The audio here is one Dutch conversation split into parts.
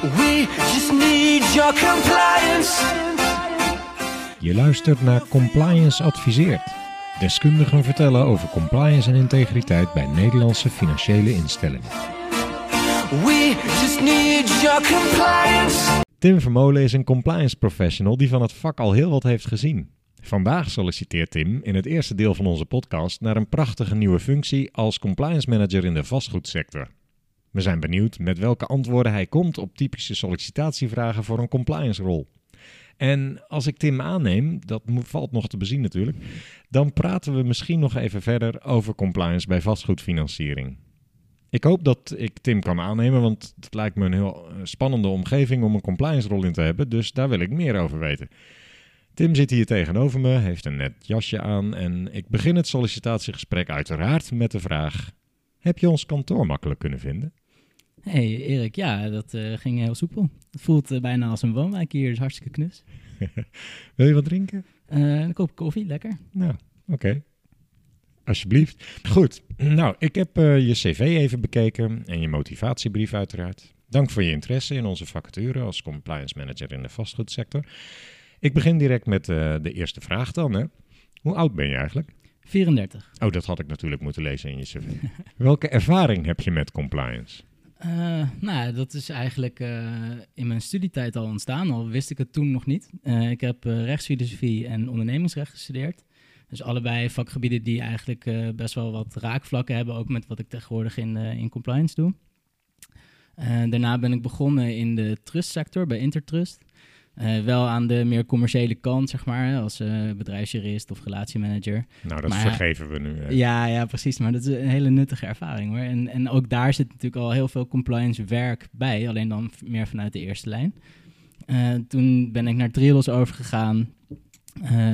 We just need your compliance. Je luistert naar Compliance Adviseert. Deskundigen vertellen over compliance en integriteit bij Nederlandse financiële instellingen. We just need your compliance. Tim Vermolen is een compliance professional die van het vak al heel wat heeft gezien. Vandaag solliciteert Tim in het eerste deel van onze podcast naar een prachtige nieuwe functie als compliance manager in de vastgoedsector. We zijn benieuwd met welke antwoorden hij komt op typische sollicitatievragen voor een compliance rol. En als ik Tim aanneem, dat valt nog te bezien natuurlijk, dan praten we misschien nog even verder over compliance bij vastgoedfinanciering. Ik hoop dat ik Tim kan aannemen, want het lijkt me een heel eh, spannende omgeving om een compliance rol in te hebben, dus daar wil ik meer over weten. Tim zit hier tegenover me, heeft een net jasje aan en ik begin het sollicitatiegesprek uiteraard met de vraag: Heb je ons kantoor makkelijk kunnen vinden? Hey Erik, ja, dat eh, ging heel soepel. Het voelt eh, bijna als een woonwijk hier, is hartstikke knus. Wil je wat drinken? Eh, een kop koffie, lekker. Nou, oké. Alsjeblieft. Goed, nou, ik heb je cv even bekeken en je motivatiebrief uiteraard. Dank voor je interesse in onze vacature als compliance manager in de vastgoedsector. Ik begin direct met de eerste vraag dan. Hè. Hoe oud ben je eigenlijk? 34. Oh, dat had ik natuurlijk moeten lezen in je cv. Welke ervaring heb je met compliance? Eh, nou, dat is eigenlijk eh, in mijn studietijd al ontstaan, al wist ik het toen nog niet. Eh, ik heb rechtsfilosofie en ondernemingsrecht gestudeerd. Dus allebei vakgebieden die eigenlijk best wel wat raakvlakken hebben, ook met wat ik tegenwoordig in, in compliance doe. Daarna ben ik begonnen in de trustsector bij Intertrust. Eh, wel aan de meer commerciële kant, zeg maar, als eh, bedrijfsjurist of relatiemanager. Nou, dat Maar- vergeven we nu. hè. Ja, ja, precies. Maar dat is een hele nuttige ervaring hoor. En, en ook daar zit natuurlijk al heel veel compliance werk bij, alleen dan meer vanuit de eerste lijn. Eh, toen ben ik naar Triodos overgegaan,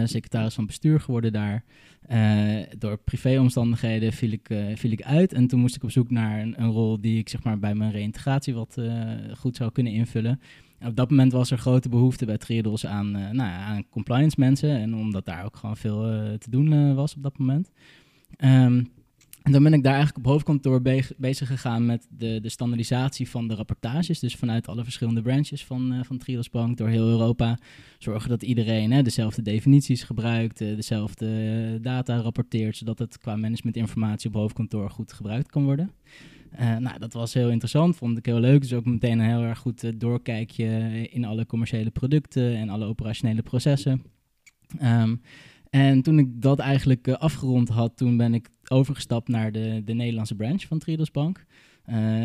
secretaris van bestuur geworden daar. Door privéomstandigheden viel ik, viel ik uit en toen moest ik op zoek naar een, een rol die ik zeg maar bij mijn reïntegratie wat goed zou kunnen invullen. Op dat moment was er grote behoefte bij Triodos aan, eh, nou, aan compliance mensen en omdat daar ook gewoon veel eh, te doen eh, was op dat moment. Ehm, en dan ben ik daar eigenlijk op hoofdkantoor be- bezig gegaan met de, de standaardisatie van de rapportages. Dus vanuit alle verschillende branches van, eh van Triodos Bank door heel Europa. Zorgen dat iedereen hè, dezelfde definities gebruikt, dezelfde data rapporteert. Zodat het qua managementinformatie op hoofdkantoor goed gebruikt kan worden. Eh, nou, dat was heel interessant, vond ik heel leuk. Dus ook meteen een heel erg goed eh, doorkijkje in alle commerciële producten en alle operationele processen. Ehm, en toen ik dat eigenlijk eh, afgerond had, toen ben ik overgestapt naar de, de Nederlandse branch van Triodos Bank.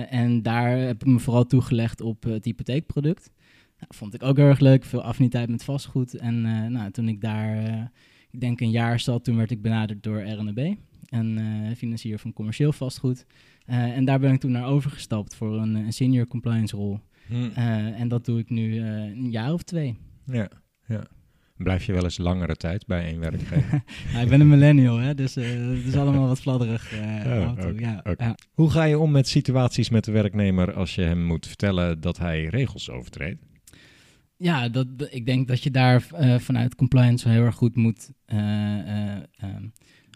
En daar heb ik me vooral toegelegd op het hypotheekproduct. Nou, vond ik ook heel erg leuk, veel affiniteit met vastgoed. En nou, toen ik daar, ik denk een jaar zat, toen werd ik benaderd door RNB, een financier van commercieel vastgoed. Eh, en daar ben ik toen naar overgestapt voor een, een senior compliance rol. Hm. Eh, en dat doe ik nu eh, een jaar of twee. Ja, ja. Blijf je wel eens langere tijd bij één werkgever? Nou, ik ben een millennial, hè, dus eh, het is allemaal wat fladderig. eh, Oh, ja, ja. Hoe ga je om met situaties met de werknemer als je hem moet vertellen dat hij regels overtreedt? Ja, dat, ik denk dat je daar eh, vanuit compliance heel erg goed moet eh, eh, ehm,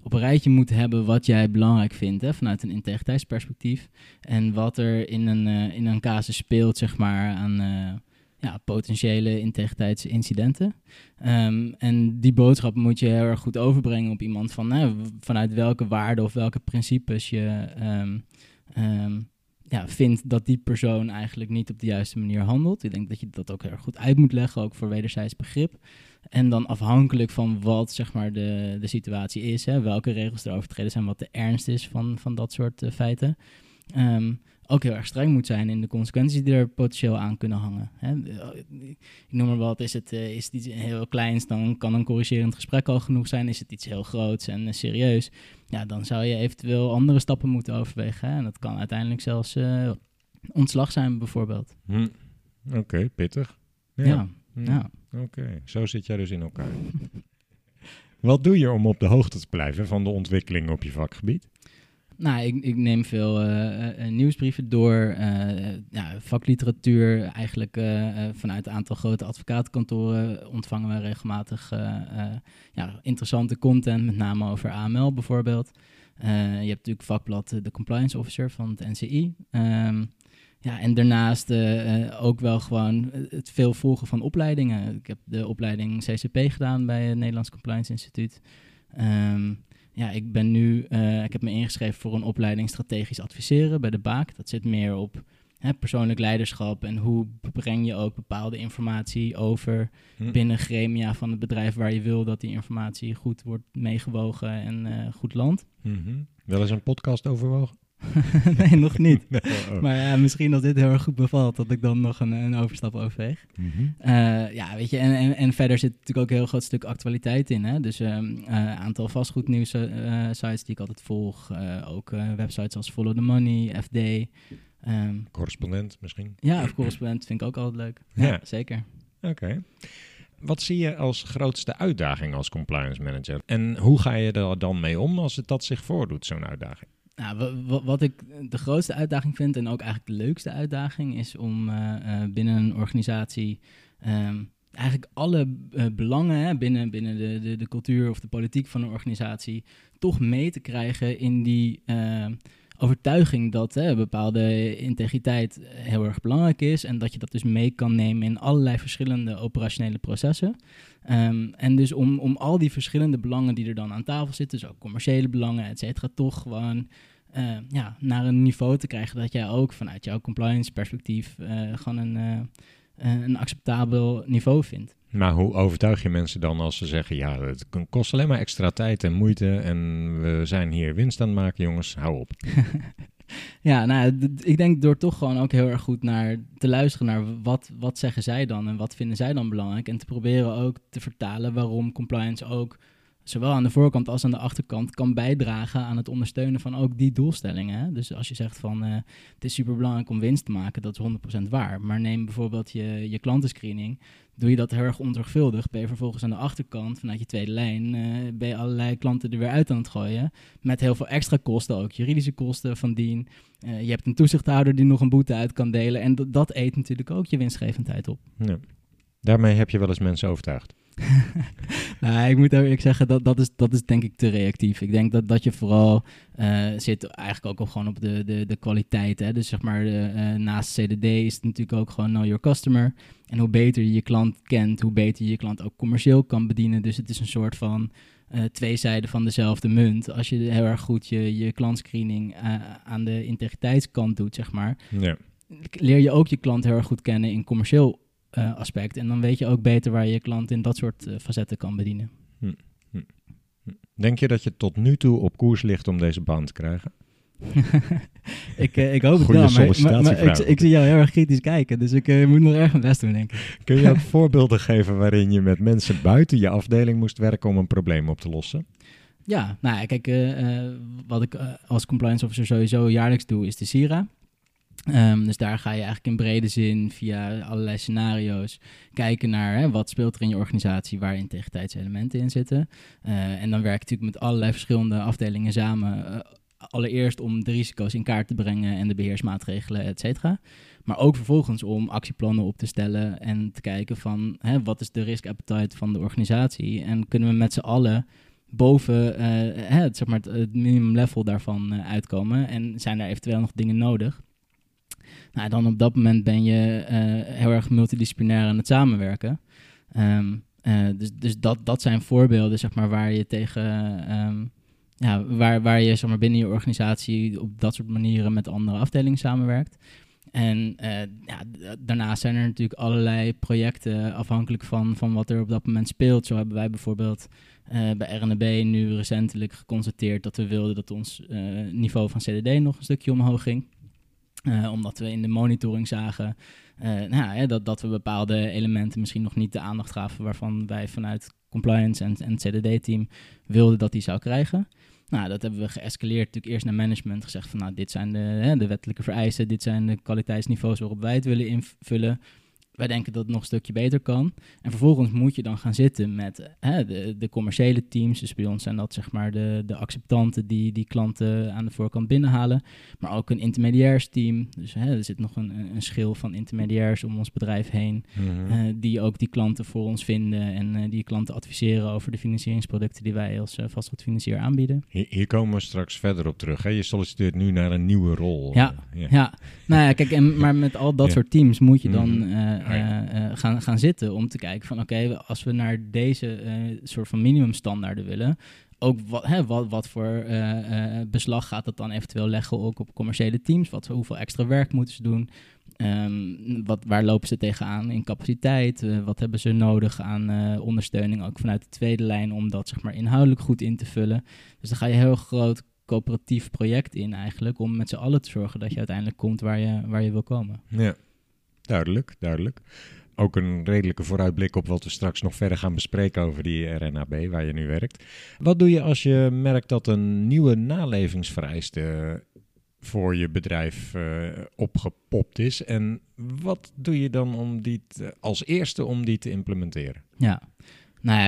op een rijtje moet hebben wat jij belangrijk vindt, hè, vanuit een integriteitsperspectief. En wat er in een, eh, in een casus speelt, zeg maar, aan eh, ja, potentiële integriteitsincidenten. Ehm, en die boodschap moet je heel erg goed overbrengen op iemand van vanuit welke waarden of welke principes je ehm, ehm, ja, vindt dat die persoon eigenlijk niet op de juiste manier handelt. Ik denk dat je dat ook heel goed uit moet leggen, ook voor wederzijds begrip. En dan afhankelijk van wat zeg maar, de, de situatie is, hè, welke regels er overtreden zijn, wat de ernst is van, van dat soort eh, feiten. Ehm, ook heel erg streng moet zijn in de consequenties die er potentieel aan kunnen hangen. Hè. Ik noem maar wat, is het, eh, is het iets heel kleins, dan kan een corrigerend gesprek al genoeg zijn. Is het iets heel groots en eh, serieus, ja, dan zou je eventueel andere stappen moeten overwegen. Hè. En dat kan uiteindelijk zelfs eh, ontslag zijn bijvoorbeeld. Hm. Oké, pittig. Ja, Hm. ja. Oké, zo zit jij dus in elkaar. Wat doe je om op de hoogte te blijven van de ontwikkelingen op je vakgebied? Nou, ik, ik neem veel eh, eh, nieuwsbrieven door, eh, ja, vakliteratuur. Eigenlijk eh, eh, vanuit een aantal grote advocatenkantoren ontvangen we regelmatig eh, eh, ja, interessante content, met name over AML bijvoorbeeld. Eh, je hebt natuurlijk vakblad eh, de Compliance Officer van het NCI. Ehm, ja, en daarnaast eh, eh, ook wel gewoon het veel volgen van opleidingen. Ik heb de opleiding CCP gedaan bij het Nederlands Compliance Instituut. Ehm, ja, ik ben nu, eh, ik heb me ingeschreven voor een opleiding strategisch adviseren bij de Baak. Dat zit meer op hè, persoonlijk leiderschap en hoe breng je ook bepaalde informatie over Hm. binnen gremia van het bedrijf waar je wil dat die informatie goed wordt meegewogen en eh, goed landt. Mhm. Wel eens een podcast overwogen? nee, nog niet. Nee, oh. Maar ja, misschien als dit heel erg goed bevalt, dat ik dan nog een, een overstap overweeg. Eh, ja, weet je, en, en, en verder zit natuurlijk ook een heel groot stuk actualiteit in. Hè? Dus een aantal vastgoednieuws eh, sites die ik altijd volg. eh, ook eh, websites als Follow the Money, FD. ehm, Correspondent misschien? ja, of correspondent vind ik ook altijd leuk. Ja. Ja, zeker. Oké. Wat zie je als grootste uitdaging als compliance manager? En hoe ga je er dan mee om als het dat zich voordoet, zo'n uitdaging? Nou, wa- wa- wat ik de grootste uitdaging vind en ook eigenlijk de leukste uitdaging is om eh, eh, binnen een organisatie ehm, eigenlijk alle eh, belangen hè, binnen, binnen de, de, de cultuur of de politiek van een organisatie toch mee te krijgen in die eh, overtuiging dat hè, bepaalde integriteit heel erg belangrijk is en dat je dat dus mee kan nemen in allerlei verschillende operationele processen. Ehm, en dus om, om al die verschillende belangen die er dan aan tafel zitten, dus ook commerciële belangen, et cetera, toch gewoon eh, ja, naar een niveau te krijgen dat jij ook vanuit jouw compliance perspectief eh, gewoon een, eh, een acceptabel niveau vindt. Maar hoe overtuig je mensen dan als ze zeggen: ja, het kost alleen maar extra tijd en moeite en we zijn hier winst aan het maken, jongens, hou op. Ja, nou, ik denk door toch gewoon ook heel erg goed naar te luisteren naar wat, wat zeggen zij dan en wat vinden zij dan belangrijk. En te proberen ook te vertalen waarom compliance ook zowel aan de voorkant als aan de achterkant kan bijdragen aan het ondersteunen van ook die doelstellingen. Dus als je zegt van eh, het is super belangrijk om winst te maken, dat is 100% waar. Maar neem bijvoorbeeld je, je klantenscreening. Doe je dat heel erg onzorgvuldig, ben je vervolgens aan de achterkant vanuit je tweede lijn, eh, ben je allerlei klanten er weer uit aan het gooien. Met heel veel extra kosten, ook juridische kosten van dien. Eh, je hebt een toezichthouder die nog een boete uit kan delen. En dat eet natuurlijk ook je winstgevendheid op. Ja. Daarmee heb je wel eens mensen overtuigd. nou, ik moet eerlijk zeggen, dat, dat, is, dat is denk ik te reactief. Ik denk dat, dat je vooral eh, zit eigenlijk ook op, gewoon op de, de, de kwaliteit. Hè? Dus zeg maar, eh, naast CDD is het natuurlijk ook gewoon know your customer. En hoe beter je je klant kent, hoe beter je je klant ook commercieel kan bedienen. Dus het is een soort van eh, twee zijden van dezelfde munt. Als je heel erg goed je, je klantscreening aan de integriteitskant doet, zeg maar, Ja. leer je ook je klant heel erg goed kennen in commercieel eh, aspect. En dan weet je ook beter waar je je klant in dat soort eh, facetten kan bedienen. Denk je dat je tot nu toe op koers ligt om deze baan te krijgen? ik, eh, ik hoop het wel, maar, maar, maar ik, ik zie jou heel erg kritisch kijken. Dus ik moet nog erg mijn best doen, denk ik. Kun je ook voorbeelden geven waarin je met mensen buiten je afdeling moest werken om een probleem op te lossen? Ja, nou ja, kijk, wat ik als compliance officer sowieso jaarlijks doe, is de SIRA. Ehm, dus daar ga je eigenlijk in brede zin via allerlei scenario's kijken naar hè, wat speelt er in je organisatie waar integriteitselementen in zitten. Eh, en dan werk je natuurlijk met allerlei verschillende afdelingen samen. eh, allereerst om de risico's in kaart te brengen en de beheersmaatregelen, et cetera. Maar ook vervolgens om actieplannen op te stellen en te kijken van hè, wat is de risk appetite van de organisatie. En kunnen we met z'n allen boven eh, het, zeg maar het, minimum level daarvan uitkomen. En zijn er eventueel nog dingen nodig? Nou, dan op dat moment ben je eh, heel erg multidisciplinair aan het samenwerken. Ehm, eh, dus dus dat, dat zijn voorbeelden zeg maar, waar je tegen. ehm, ja, waar, waar je zeg maar, binnen je organisatie op dat soort manieren met andere afdelingen samenwerkt. En eh, ja, daarnaast zijn er natuurlijk allerlei projecten afhankelijk van, van wat er op dat moment speelt. Zo hebben wij bijvoorbeeld bij RNB nu recentelijk geconstateerd dat we wilden dat ons niveau van CDD nog een stukje omhoog ging. Eh, omdat we in de monitoring zagen eh, nou, hè, dat, dat we bepaalde elementen misschien nog niet de aandacht gaven waarvan wij vanuit compliance en, en het CDD-team wilden dat die zou krijgen. Nou, dat hebben we geëscaleerd natuurlijk eerst naar management. Gezegd van nou, dit zijn de, hè, de wettelijke vereisten, dit zijn de kwaliteitsniveaus waarop wij het willen invullen. Wij denken dat het nog een stukje beter kan. En vervolgens moet je dan gaan zitten met hè, de, de commerciële teams. Dus bij ons zijn dat zeg maar de, de acceptanten die die klanten aan de voorkant binnenhalen. Maar ook een intermediairsteam. Dus hè, er zit nog een, een schil van intermediairs om ons bedrijf heen. Mhm. eh, die ook die klanten voor ons vinden en eh, die klanten adviseren over de financieringsproducten die wij als eh, vastgoedfinancier aanbieden. Hier, hier komen we straks verder op terug. Hè? Je solliciteert nu naar een nieuwe rol. Ja, Ja, nou ja, kijk, en, maar met al dat Ja. soort teams moet je dan Eh, ja. eh, gaan, gaan zitten om te kijken van oké, als we naar deze eh, soort van minimumstandaarden willen, ook wat, hè, wat, wat voor beslag gaat dat dan eventueel leggen ook op commerciële teams? Wat, hoeveel extra werk moeten ze doen? Ehm, wat, waar lopen ze tegenaan in capaciteit? Wat hebben ze nodig aan ondersteuning ook vanuit de tweede lijn om dat zeg maar inhoudelijk goed in te vullen? Dus dan ga je een heel groot coöperatief project in eigenlijk om met z'n allen te zorgen dat je uiteindelijk komt waar je, waar je wil komen. Ja, duidelijk, duidelijk. Ook een redelijke vooruitblik op wat we straks nog verder gaan bespreken over die RNAB waar je nu werkt. Wat doe je als je merkt dat een nieuwe nalevingsvereiste voor je bedrijf eh, opgepopt is? En wat doe je dan om die als eerste om die te implementeren? Ja. Nou ja,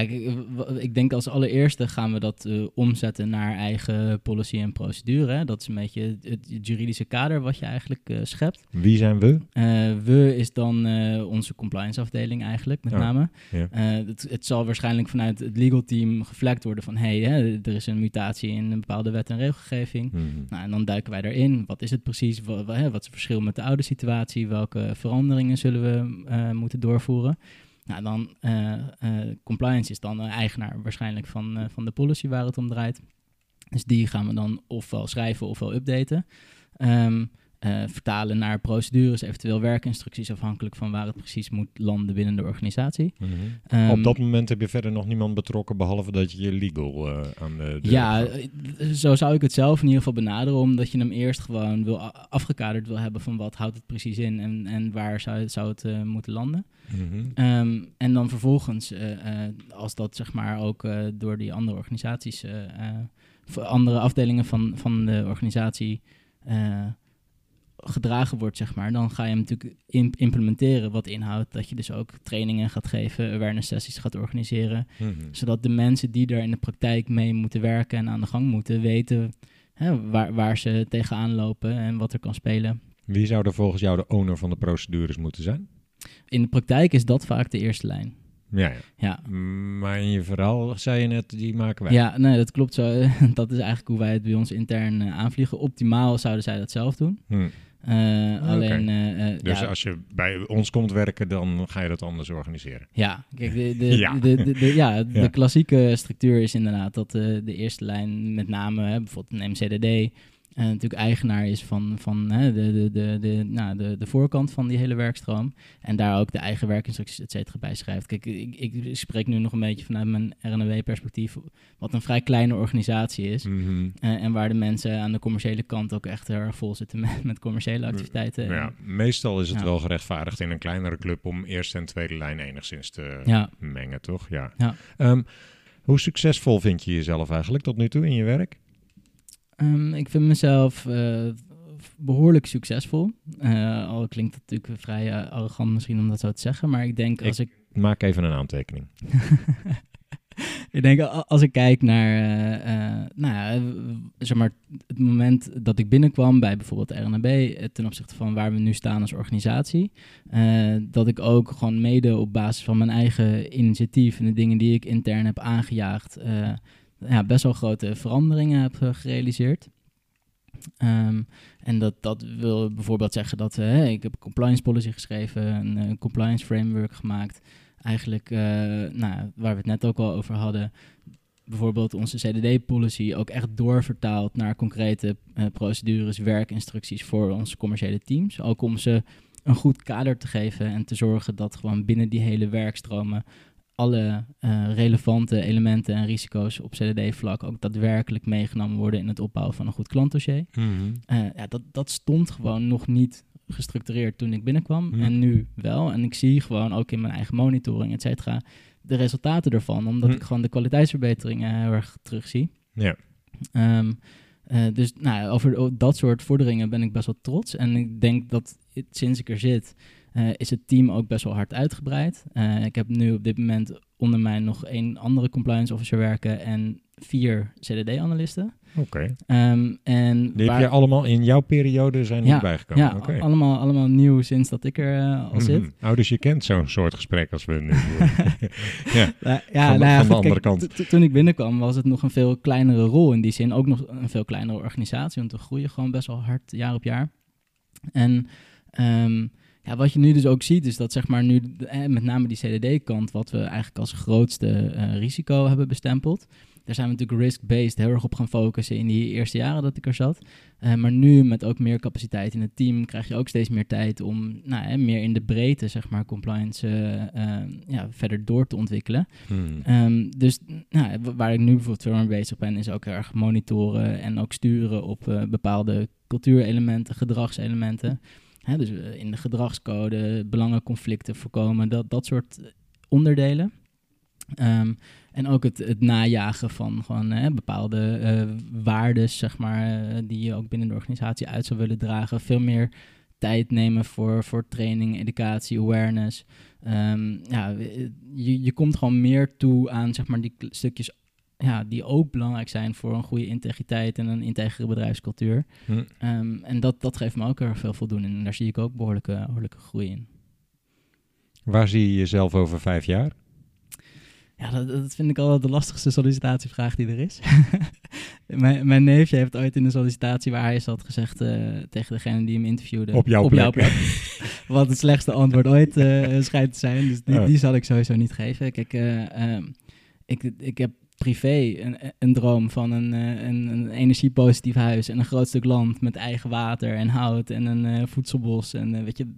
ik, denk als allereerste gaan we dat eh, omzetten naar eigen policy en procedure. hè. Dat is een beetje het, het juridische kader wat je eigenlijk eh, schept. Wie zijn we? Eh, we is dan onze compliance afdeling eigenlijk, met Oh, name. ja. Het, het zal waarschijnlijk vanuit het legal team geflekt worden van... hé, hey, er is een mutatie in een bepaalde wet en regelgeving. Mhm. Nou, en dan duiken wij daarin. Wat is het precies? Wat, wat, hè, wat is het verschil met de oude situatie? Welke veranderingen zullen we moeten doorvoeren? Nou, dan eh, eh, compliance is dan de eigenaar waarschijnlijk van, eh, van de policy waar het om draait. Dus die gaan we dan ofwel schrijven ofwel updaten. Ehm, eh, vertalen naar procedures, eventueel werkinstructies afhankelijk van waar het precies moet landen binnen de organisatie. Mhm. Ehm, Op dat moment heb je verder nog niemand betrokken behalve dat je je legal eh, aan de Ja, gaat. eh, zo zou ik het zelf in ieder geval benaderen, omdat je hem eerst gewoon wil afgekaderd wil hebben van wat houdt het precies in en, en waar zou, het- zou het moeten landen. Mhm. Ehm, en dan vervolgens, als dat zeg maar ook door die andere organisaties, andere afdelingen van, van de organisatie gedragen wordt, zeg maar, dan ga je hem natuurlijk im- implementeren. Wat inhoudt dat je dus ook trainingen gaat geven, awareness sessies gaat organiseren Mhm. zodat de mensen die er in de praktijk mee moeten werken en aan de gang moeten, weten hè, waar, waar ze tegenaan lopen en wat er kan spelen. Wie zou er volgens jou de owner van de procedures moeten zijn? In de praktijk is dat vaak de eerste lijn. Ja, ja. Ja, Maar in je verhaal zei je net, die maken wij. ja nee, dat klopt zo. dat is eigenlijk hoe wij het bij ons intern eh, aanvliegen. Optimaal zouden zij dat zelf doen. Hm. Eh, Alleen, eh, eh, Dus ja, als je bij ons komt werken, dan ga je dat anders organiseren. Ja, kijk, de, de, Ja. De, de, ja, klassieke structuur is inderdaad dat de eerste lijn met name, bijvoorbeeld een MCDD, eh, natuurlijk eigenaar is van, van hè, de, de, de, de, nou, de, de voorkant van die hele werkstroom. En daar ook de eigen werkinstructies, et cetera, bij schrijft. Kijk, ik, ik spreek nu nog een beetje vanuit mijn RNW-perspectief, wat een vrij kleine organisatie is. Mhm. En waar de mensen aan de commerciële kant ook echt heel erg vol zitten met, met commerciële activiteiten. Ja, meestal is het Ja. wel gerechtvaardigd in een kleinere club om eerste en tweede lijn enigszins te Ja. mengen, toch? Ja. Ja. Ehm, hoe succesvol vind je jezelf eigenlijk tot nu toe in je werk? Ehm, ik vind mezelf eh, behoorlijk succesvol. Eh, al klinkt het natuurlijk vrij eh, arrogant misschien om dat zo te zeggen, maar ik denk als ik, Maak even een aantekening. ik denk als ik kijk naar, nou ja, zeg maar, het moment dat ik binnenkwam bij bijvoorbeeld RNB, ten opzichte van waar we nu staan als organisatie, dat ik ook gewoon mede op basis van mijn eigen initiatief en de dingen die ik intern heb aangejaagd, ja, best wel grote veranderingen heb eh, gerealiseerd. Ehm, en dat, dat wil bijvoorbeeld zeggen dat eh, ik heb een compliance policy geschreven, een, eh, compliance framework gemaakt. Eigenlijk, nou, waar we het net ook al over hadden, bijvoorbeeld onze CDD-policy ook echt doorvertaald naar concrete procedures, werkinstructies voor onze commerciële teams. Ook om ze een goed kader te geven en te zorgen dat gewoon binnen die hele werkstromen alle eh, relevante elementen en risico's op CDD-vlak ook daadwerkelijk meegenomen worden in het opbouwen van een goed klantdossier. Eh, ja, dat, dat stond gewoon nog niet gestructureerd toen ik binnenkwam. Hm. En nu wel. En ik zie gewoon ook in mijn eigen monitoring, et cetera, de resultaten ervan. Omdat Hm. ik gewoon de kwaliteitsverbeteringen heel erg terugzie. Ja. Ehm, eh, dus nou, over dat soort vorderingen ben ik best wel trots. En ik denk dat het, sinds ik er zit, eh, is het team ook best wel hard uitgebreid. Eh, ik heb nu op dit moment onder mij nog één andere compliance officer werken en vier CDD-analisten. Oké. Ehm, en Die heb je allemaal in jouw periode zijn Ja, bijgekomen? ja, allemaal, allemaal nieuw sinds dat ik er eh, al zit. Mhm. Oh, dus je kent zo'n soort gesprek als we nu ja. Ja, ja, Van de- nou ja, van de goed, andere kijk, kant. to- to- Toen ik binnenkwam was het nog een veel kleinere rol in die zin. Ook nog een veel kleinere organisatie, want we groeien gewoon best wel hard jaar op jaar. En ehm, ja, wat je nu dus ook ziet, is dat zeg maar nu, eh, met name die CDD-kant, wat we eigenlijk als grootste eh, risico hebben bestempeld. Daar zijn we natuurlijk risk-based heel erg op gaan focussen in die eerste jaren dat ik er zat. Eh, maar nu met ook meer capaciteit in het team krijg je ook steeds meer tijd om nou, hè, meer in de breedte, zeg maar, compliance eh, eh, ja, verder door te ontwikkelen. Hmm. Ehm, dus nou, wa- waar ik nu bijvoorbeeld veel mee bezig ben, is ook heel erg monitoren en ook sturen op eh, bepaalde cultuurelementen, gedragselementen. Hè, dus eh, in de gedragscode, belangenconflicten voorkomen, dat, dat soort onderdelen. Ehm, en ook het, het najagen van gewoon hè, bepaalde eh waardes, zeg maar, eh, die je ook binnen de organisatie uit zou willen dragen. Veel meer tijd nemen voor, voor training, educatie, awareness. Ehm, ja, je, je komt gewoon meer toe aan zeg maar, die stukjes ja, die ook belangrijk zijn voor een goede integriteit en een integere bedrijfscultuur. Hm. Ehm, en dat, dat geeft me ook heel erg veel voldoening. En daar zie ik ook behoorlijke, behoorlijke groei in. Waar zie je jezelf over vijf jaar? Ja, dat, dat vind ik altijd de lastigste sollicitatievraag die er is. mijn, mijn neefje heeft ooit in een sollicitatie waar hij zat gezegd eh, tegen degene die hem interviewde. Op jouw plek. Wat het slechtste antwoord ooit eh, schijnt te zijn. Dus die, Ja. die zal ik sowieso niet geven. Kijk, eh, ehm, ik, ik heb privé een, een droom van een, eh, een, een energiepositief huis en een groot stuk land met eigen water en hout en een eh, voedselbos en eh, weet je,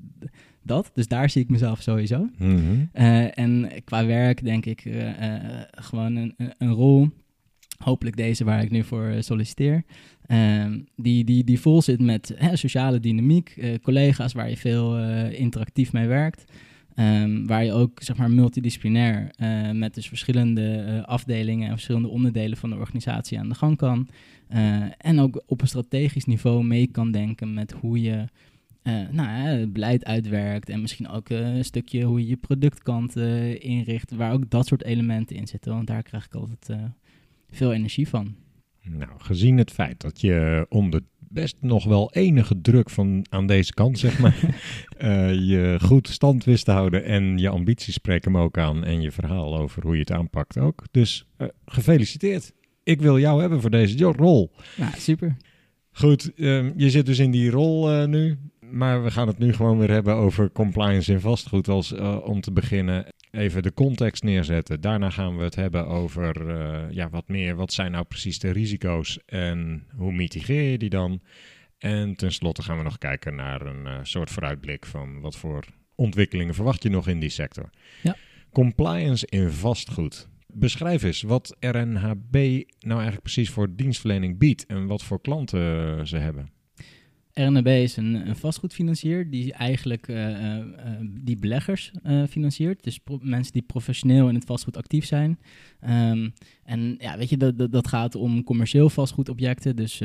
dat. Dus daar zie ik mezelf sowieso. Mhm. En qua werk denk ik gewoon een, een- rol, hopelijk deze waar ik nu voor solliciteer, ehm, die, die, die vol zit met hè, sociale dynamiek, collega's waar je veel interactief mee werkt. Ehm, waar je ook zeg maar multidisciplinair eh, met dus verschillende eh, afdelingen en verschillende onderdelen van de organisatie aan de gang kan. Eh, en ook op een strategisch niveau mee kan denken met hoe je nou, het beleid uitwerkt en misschien ook een stukje hoe je je productkant inricht, waar ook dat soort elementen in zitten. Want daar krijg ik altijd veel energie van. Nou, gezien het feit dat je onder best nog wel enige druk van aan deze kant, zeg maar, eh, je goed stand wist te houden en je ambities spreken hem ook aan en je verhaal over hoe je het aanpakt ook. Dus eh, gefeliciteerd. Ik wil jou hebben voor deze rol. Nou, super. Goed, ehm, je zit dus in die rol eh, nu. Maar we gaan het nu gewoon weer hebben over compliance in vastgoed. Als, om te beginnen even de context neerzetten. Daarna gaan we het hebben over eh, ja, wat meer. Wat zijn nou precies de risico's en hoe mitigeer je die dan? En tenslotte gaan we nog kijken naar een eh, soort vooruitblik van wat voor ontwikkelingen verwacht je nog in die sector. Ja. Compliance in vastgoed. Beschrijf eens wat RNHB nou eigenlijk precies voor dienstverlening biedt en wat voor klanten ze hebben. RNB is een, een vastgoedfinancier die eigenlijk eh, eh, eh, die beleggers financiert. Dus mensen die professioneel in het vastgoed actief zijn. Ehm, en ja, weet je, dat, dat, dat gaat om commercieel vastgoedobjecten. Dus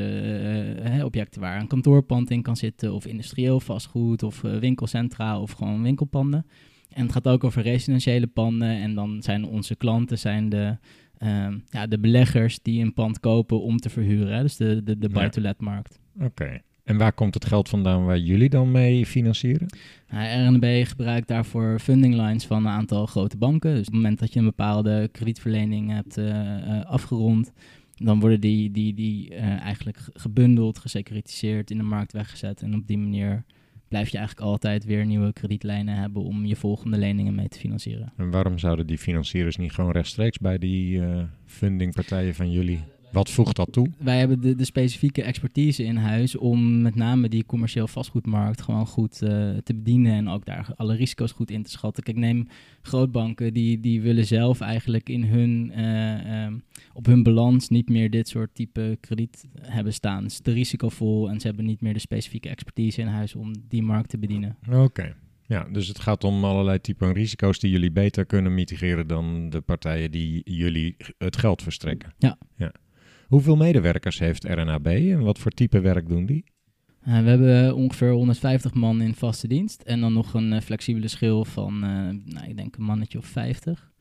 objecten waar een kantoorpand in kan zitten, of industrieel vastgoed, of winkelcentra, of gewoon winkelpanden. En het gaat ook over residentiële panden. En dan zijn onze klanten zijn de, ehm, ja, de beleggers die een pand kopen om te verhuren. Hè? Dus de, de, de Ja. buy-to-let-markt. Oké. En waar komt het geld vandaan waar jullie dan mee financieren? Nou, RNB gebruikt daarvoor funding lines van een aantal grote banken. Dus op het moment dat je een bepaalde kredietverlening hebt eh, eh, afgerond, dan worden die, die, die eh, eigenlijk ge- gebundeld, gesecuritiseerd, in de markt weggezet. En op die manier blijf je eigenlijk altijd weer nieuwe kredietlijnen hebben om je volgende leningen mee te financieren. En waarom zouden die financiers niet gewoon rechtstreeks bij die eh, fundingpartijen van jullie? Wat voegt dat toe? Wij hebben de, de specifieke expertise in huis om met name die commercieel vastgoedmarkt gewoon goed eh, te bedienen en ook daar alle risico's goed in te schatten. Kijk, neem grootbanken, die, die willen zelf eigenlijk in hun, eh, ehm, op hun balans niet meer dit soort type krediet hebben staan. Het is te risicovol en ze hebben niet meer de specifieke expertise in huis om die markt te bedienen. Oké. Ja, dus het gaat om allerlei typen risico's die jullie beter kunnen mitigeren dan de partijen die jullie het geld verstrekken. Ja. ja. Hoeveel medewerkers heeft RNAB en wat voor type werk doen die? Eh, we hebben ongeveer 150 man in vaste dienst. En dan nog een eh, flexibele schil van, eh, nou, ik denk een mannetje of 50.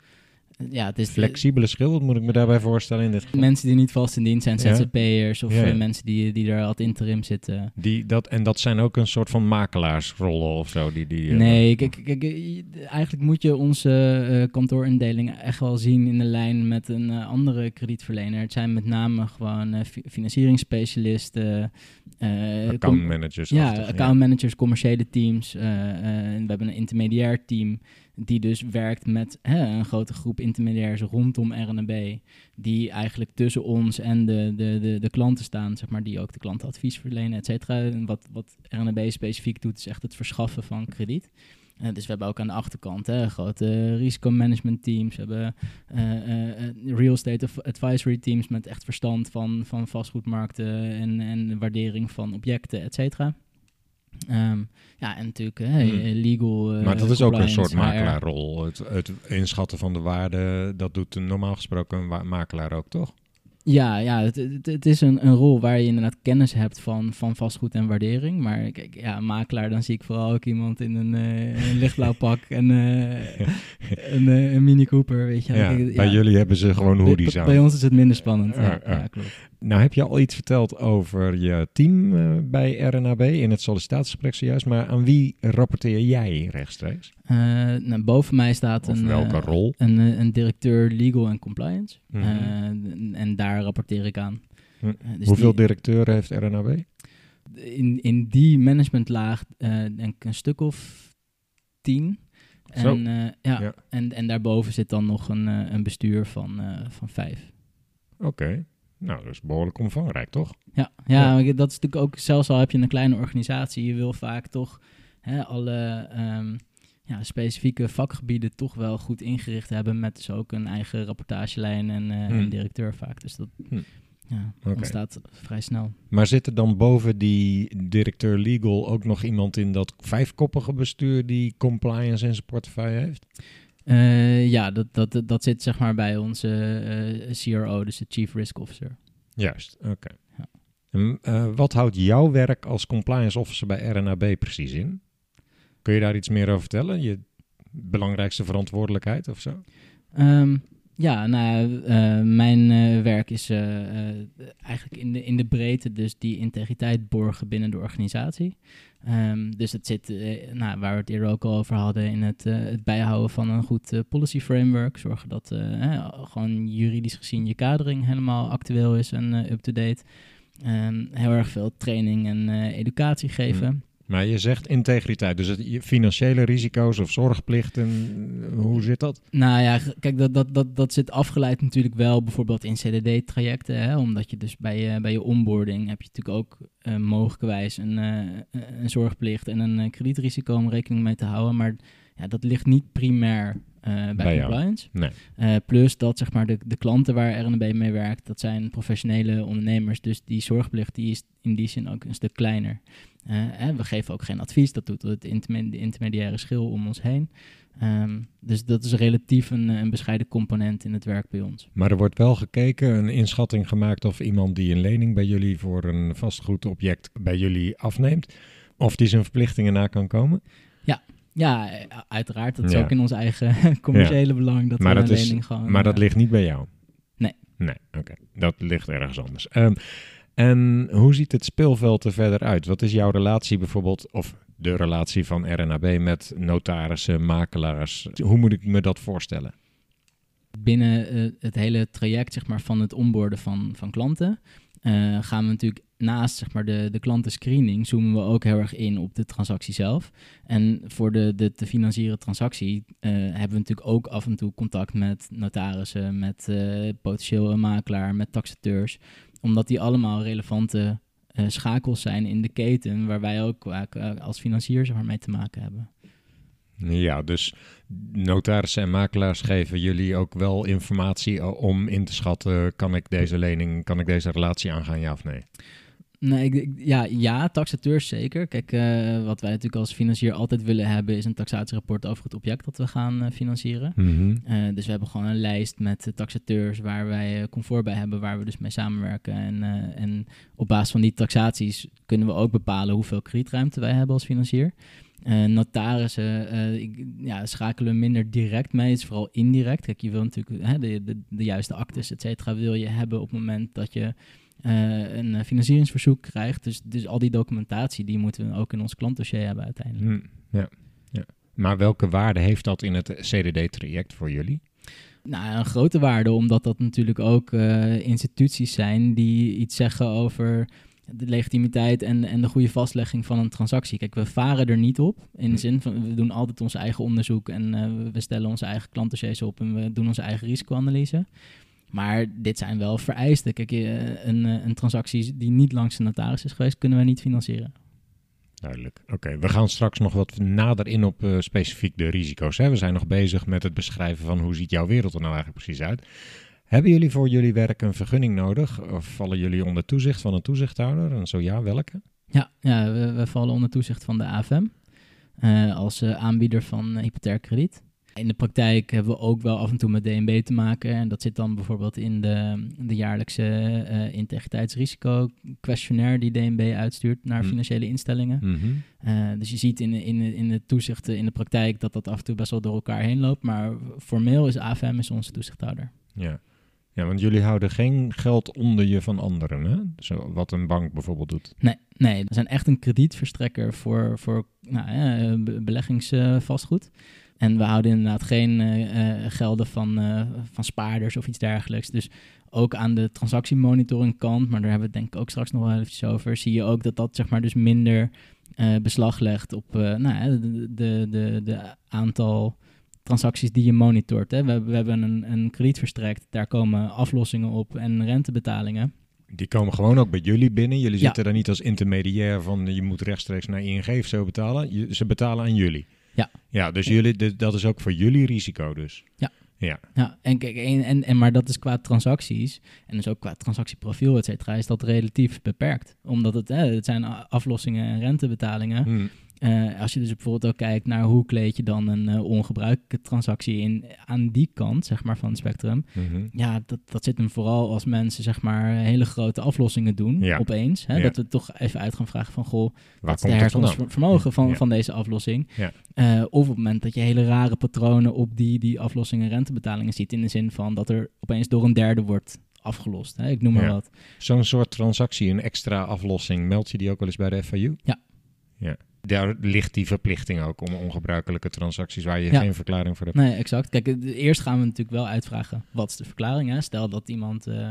Eh, ja, het is Flexibele schil, wat moet ik me daarbij voorstellen in dit geval? mensen die niet vast in dienst zijn, Ja. ZZP'ers of Ja, ja. eh, mensen die, die er al interim zitten. Die, dat, en dat zijn ook een soort van makelaarsrollen of zo? Die, die, eh, Nee, kijk, kijk, je- eigenlijk moet je onze eh, kantoorindeling echt wel zien in de lijn met een eh, andere kredietverlener. Het zijn met name gewoon eh, fi- financieringsspecialisten, eh, accountmanagers. ja, accountmanagers, commerciële teams. eh, eh, we hebben een intermediair team die dus werkt met hè, een grote groep intermediairs rondom RNB. Die eigenlijk tussen ons en de, de, de, de klanten staan, zeg maar, die ook de klanten advies verlenen, et cetera. Wat, wat RNB specifiek doet, is echt het verschaffen van krediet. Eh, dus we hebben ook aan de achterkant hè, grote risicomanagement teams. We hebben eh, eh, real estate advisory teams met echt verstand van, van vastgoedmarkten en, en waardering van objecten, et cetera. Ehm, ja, en natuurlijk hè, Hmm. legal. eh, Maar dat is ook een soort makelaarrol. Het, het inschatten van de waarde, dat doet normaal gesproken een makelaar ook, toch? Ja, ja het, het, het is een, een rol waar je inderdaad kennis hebt van, van vastgoed en waardering. Maar kijk, ja, makelaar, dan zie ik vooral ook iemand in een, eh, een lichtblauw pak en eh, een, eh, een Mini Cooper, weet je. Ja, Kijk, bij ja, jullie hebben ze gewoon hoodies bij, aan. bij ons is het minder spannend. Ja, klopt. Nou heb je al iets verteld over je team bij RNAB in het sollicitatiegesprek zojuist, maar aan wie rapporteer jij rechtstreeks? Eh, nou, boven mij staat een, welke eh, rol? een, eh, een directeur legal en compliance. Mhm. Eh, en, en daar rapporteer ik aan. Hm. Eh, dus Hoeveel die- directeuren heeft RNAB? in, in die managementlaag eh denk ik een stuk of tien. Zo. En, eh, ja, Ja. En, en daarboven zit dan nog een, een bestuur van, eh, van vijf. Oké, nou dat is behoorlijk omvangrijk, toch? Ja, ja, maar dat is natuurlijk ook, zelfs al heb je een kleine organisatie, je wil vaak toch hè, alle ehm, ja, specifieke vakgebieden toch wel goed ingericht hebben met dus ook een eigen rapportagelijn en eh, Hmm. een directeur vaak. Dus dat Hmm. ja, ontstaat vrij snel. Maar zit er dan boven die directeur legal ook nog iemand in dat vijfkoppige bestuur die compliance in zijn portefeuille heeft? Eh, ja, dat, dat, dat zit zeg maar bij onze eh, CRO, dus de Chief Risk Officer. Juist, oké. Ja. En, eh, wat houdt jouw werk als compliance officer bij RNAB precies in? Kun je daar iets meer over vertellen? Je belangrijkste verantwoordelijkheid of zo? Ehm, ja, nou, eh, mijn eh, werk is eh, eigenlijk in de, in de breedte dus die integriteit borgen binnen de organisatie. Ehm, dus het zit, nou, waar we het eerder ook al over hadden, in het, het bijhouden van een goed policy framework. Zorgen dat eh, gewoon juridisch gezien je kadering helemaal actueel is en up-to-date. Ehm, heel erg veel training en educatie geven. Maar je zegt integriteit, dus het, je financiële risico's of zorgplichten, eh, hoe zit dat? Nou ja, kijk, dat, dat, dat, dat zit afgeleid natuurlijk wel bijvoorbeeld in CDD-trajecten. Omdat je dus bij je, bij je onboarding heb je natuurlijk ook eh, mogelijkwijs een, eh, een zorgplicht en een kredietrisico om rekening mee te houden. Maar ja, dat ligt niet primair bij, Bij jou. compliance. Nee. Plus dat zeg maar de, de klanten waar RNB mee werkt, dat zijn professionele ondernemers. Dus die zorgplicht die is in die zin ook een stuk kleiner. Hè, we geven ook geen advies, dat doet het intermediaire schil om ons heen. Ehm, dus dat is relatief een, een bescheiden component in het werk bij ons. Maar er wordt wel gekeken, een inschatting gemaakt of iemand die een lening bij jullie voor een vastgoedobject bij jullie afneemt, of die zijn verplichtingen na kan komen. Ja, eh, uiteraard. Dat is Ja. ook in ons eigen commerciële belang dat Maar we dat een is- lening gewoon... Maar dat eh, ligt niet bij jou? Nee. Nee, oké. Dat ligt ergens anders. Ehm, en hoe ziet het speelveld er verder uit? Wat is jouw relatie bijvoorbeeld, of de relatie van RNAB met notarissen, makelaars? Hoe moet ik me dat voorstellen? binnen eh, het hele traject zeg maar, van het onboorden van, van klanten eh, gaan we natuurlijk naast zeg maar, de, de klantenscreening zoomen we ook heel erg in op de transactie zelf. En voor de, de te financieren transactie eh, hebben we natuurlijk ook af en toe contact met notarissen, met eh, potentieel makelaar, met taxateurs. Omdat die allemaal relevante eh, schakels zijn in de keten waar wij ook eh, als financier zeg maar, mee te maken hebben. Ja, dus notarissen en makelaars geven jullie ook wel informatie o- om in te schatten, kan ik deze lening, kan ik deze relatie aangaan, ja of nee? Nee, ik, ja, ja, taxateurs zeker. Kijk, eh, wat wij natuurlijk als financier altijd willen hebben... is een taxatierapport over het object dat we gaan eh, financieren. Mhm. Eh, dus we hebben gewoon een lijst met taxateurs waar wij comfort bij hebben, waar we dus mee samenwerken. En, en op basis van die taxaties kunnen we ook bepalen hoeveel kredietruimte wij hebben als financier. Notarissen eh, ik, ja, schakelen we minder direct mee, het is vooral indirect. Kijk, je wil natuurlijk hè, de, de, de juiste actes, et cetera, wil je hebben op het moment dat je eh, een financieringsverzoek krijgt. Dus, dus al die documentatie, die moeten we ook in ons klantdossier hebben uiteindelijk. Hm, Ja. ja. Maar welke waarde heeft dat in het CDD-traject voor jullie? Nou, een grote waarde, omdat dat natuurlijk ook eh, instituties zijn die iets zeggen over de legitimiteit en, en de goede vastlegging van een transactie. Kijk, we varen er niet op. In de zin van, we doen altijd ons eigen onderzoek en eh, we stellen onze eigen klantdossiers op en we doen onze eigen risicoanalyse. Maar dit zijn wel vereisten. Kijk, eh, een, eh, een transactie die niet langs de notaris is geweest, kunnen we niet financieren. Duidelijk. Oké, we gaan straks nog wat nader in op eh, specifiek de risico's. Hè? We zijn nog bezig met het beschrijven van hoe ziet jouw wereld er nou eigenlijk precies uit. Hebben jullie voor jullie werk een vergunning nodig? Of vallen jullie onder toezicht van een toezichthouder? En zo ja, welke? Ja, ja we, we vallen onder toezicht van de AFM als aanbieder van uh, hypotheek krediet. In de praktijk hebben we ook wel af en toe met DNB te maken. En dat zit dan bijvoorbeeld in de, de jaarlijkse uh, integriteitsrisico-questionnaire die DNB uitstuurt naar Hm. financiële instellingen. Mhm. Uh, dus je ziet in, in, in de toezichten in de praktijk dat dat af en toe best wel door elkaar heen loopt. Maar formeel is AFM is onze toezichthouder. Ja. ja, want jullie houden geen geld onder je van anderen, hè? Zo, wat een bank bijvoorbeeld doet. Nee, nee, we zijn echt een kredietverstrekker voor, voor nou, ja, be- beleggingsvastgoed. En we houden inderdaad geen uh, uh, gelden van, uh, van spaarders of iets dergelijks. Dus ook aan de transactiemonitoring kant, maar daar hebben we het denk ik ook straks nog wel eventjes over, zie je ook dat dat zeg maar dus minder uh, beslag legt op nou, de, de, de, de, aantal transacties die je monitort. Hè. We, hebben, we hebben een, een krediet verstrekt, daar komen aflossingen op en rentebetalingen. Die komen gewoon ook bij jullie binnen. Jullie zitten daar niet als intermediair van je moet rechtstreeks naar ING of zo betalen. Je, ze betalen aan jullie. Ja. Ja, dus jullie, dat is ook voor jullie risico dus. Ja. Ja. ja en, kijk, en, en, en, maar dat is qua transacties en dus ook qua transactieprofiel, et cetera, is dat relatief beperkt. Omdat het, het zijn aflossingen en rentebetalingen. Hmm. Uh, als je dus bijvoorbeeld ook kijkt naar hoe kleed je dan een uh, ongebruikelijke transactie in aan die kant, zeg maar, van het spectrum. Mm -hmm. Ja, dat, dat zit hem vooral als mensen, zeg maar, hele grote aflossingen doen ja. opeens. Hè, ja. Dat we toch even uit gaan vragen van, goh, wat is de herkomstvermogen van, ja. van deze aflossing? Uh, of op het moment dat je hele rare patronen op die, die aflossingen en rentebetalingen ziet, in de zin van dat er opeens door een derde wordt afgelost. Hè? Ik noem maar wat. Zo'n soort transactie, een extra aflossing, meld je die ook wel eens bij de FAU? Ja. Ja. Daar ligt die verplichting ook om ongebruikelijke transacties waar je ja. geen verklaring voor hebt. Nee, exact. Kijk, eerst gaan we natuurlijk wel uitvragen wat is de verklaring. Hè? Stel dat iemand uh,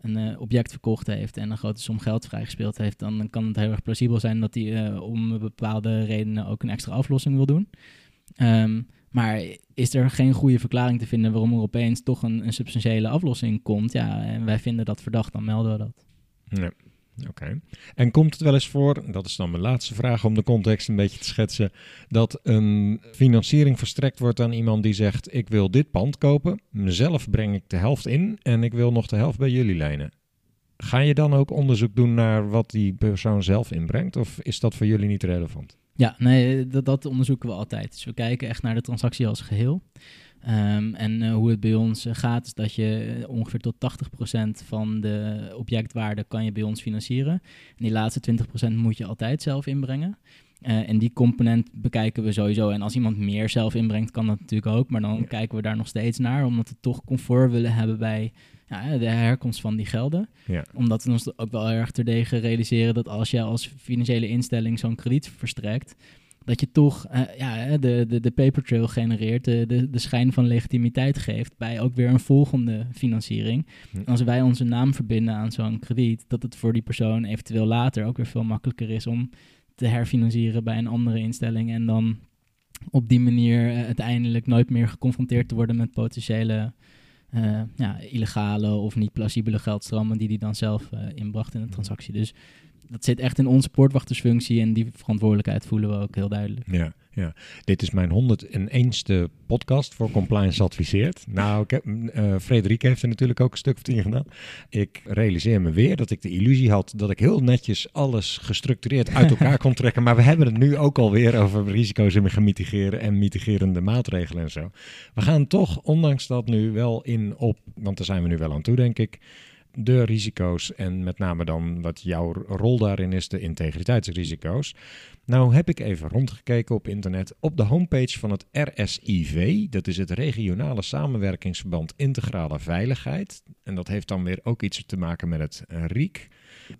een uh, object verkocht heeft en een grote som geld vrijgespeeld heeft, dan kan het heel erg plausibel zijn dat hij uh, om bepaalde redenen ook een extra aflossing wil doen. Um, maar is er geen goede verklaring te vinden waarom er opeens toch een, een substantiële aflossing komt? Ja, en wij vinden dat verdacht, dan melden we dat. Ja. Oké. En komt het wel eens voor, dat is dan mijn laatste vraag om de context een beetje te schetsen, dat een financiering verstrekt wordt aan iemand die zegt: Ik wil dit pand kopen, mezelf breng ik de helft in en ik wil nog de helft bij jullie lenen. Ga je dan ook onderzoek doen naar wat die persoon zelf inbrengt, of is dat voor jullie niet relevant? Ja, nee, dat, dat onderzoeken we altijd. Dus we kijken echt naar de transactie als geheel. Um, en uh, hoe het bij ons uh, gaat, is dat je ongeveer tot 80% van de objectwaarde kan je bij ons financieren. En die laatste 20% moet je altijd zelf inbrengen. Uh, en die component bekijken we sowieso. En als iemand meer zelf inbrengt, kan dat natuurlijk ook. Maar dan ja. kijken we daar nog steeds naar, omdat we toch comfort willen hebben bij ja, de herkomst van die gelden. Ja. Omdat we ons ook wel erg terdege realiseren dat als je als financiële instelling zo'n krediet verstrekt, dat je toch uh, ja, de, de, de paper trail genereert, de, de, de schijn van legitimiteit geeft bij ook weer een volgende financiering. Hm. En als wij onze naam verbinden aan zo'n krediet, dat het voor die persoon eventueel later ook weer veel makkelijker is om te herfinancieren bij een andere instelling en dan op die manier uh, uiteindelijk nooit meer geconfronteerd te worden met potentiële uh, ja, illegale of niet plausibele geldstromen die hij dan zelf inbracht in de transactie. Dus dat zit echt in onze poortwachtersfunctie en die verantwoordelijkheid voelen we ook heel duidelijk. Ja, ja. Dit is mijn 101ste podcast voor Compliance Adviseert. Nou, ik heb, Frederik heeft er natuurlijk ook een stuk of tien gedaan. Ik realiseer me weer dat ik de illusie had dat ik heel netjes alles gestructureerd uit elkaar kon trekken. Maar we hebben het nu ook alweer over risico's en gaan mitigeren en mitigerende maatregelen en zo. We gaan toch, ondanks dat nu wel in op, want daar zijn we nu wel aan toe, denk ik de risico's en met name dan wat jouw rol daarin is, de integriteitsrisico's. Nou heb ik even rondgekeken op internet op de homepage van het RSIV, dat is het Regionale Samenwerkingsverband Integrale Veiligheid. En dat heeft dan weer ook iets te maken met het RIEK.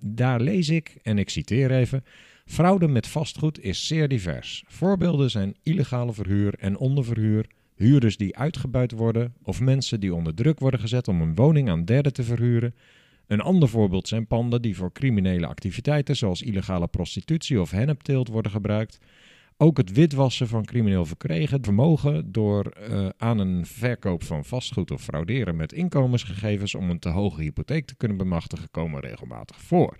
Daar lees ik, en ik citeer even, fraude met vastgoed is zeer divers. Voorbeelden zijn illegale verhuur en onderverhuur, huurders die uitgebuit worden of mensen die onder druk worden gezet om een woning aan derden te verhuren. Een ander voorbeeld zijn panden die voor criminele activiteiten zoals illegale prostitutie of hennepteelt worden gebruikt. Ook het witwassen van crimineel verkregen vermogen door uh, aan een verkoop van vastgoed of frauderen met inkomensgegevens om een te hoge hypotheek te kunnen bemachtigen komen regelmatig voor.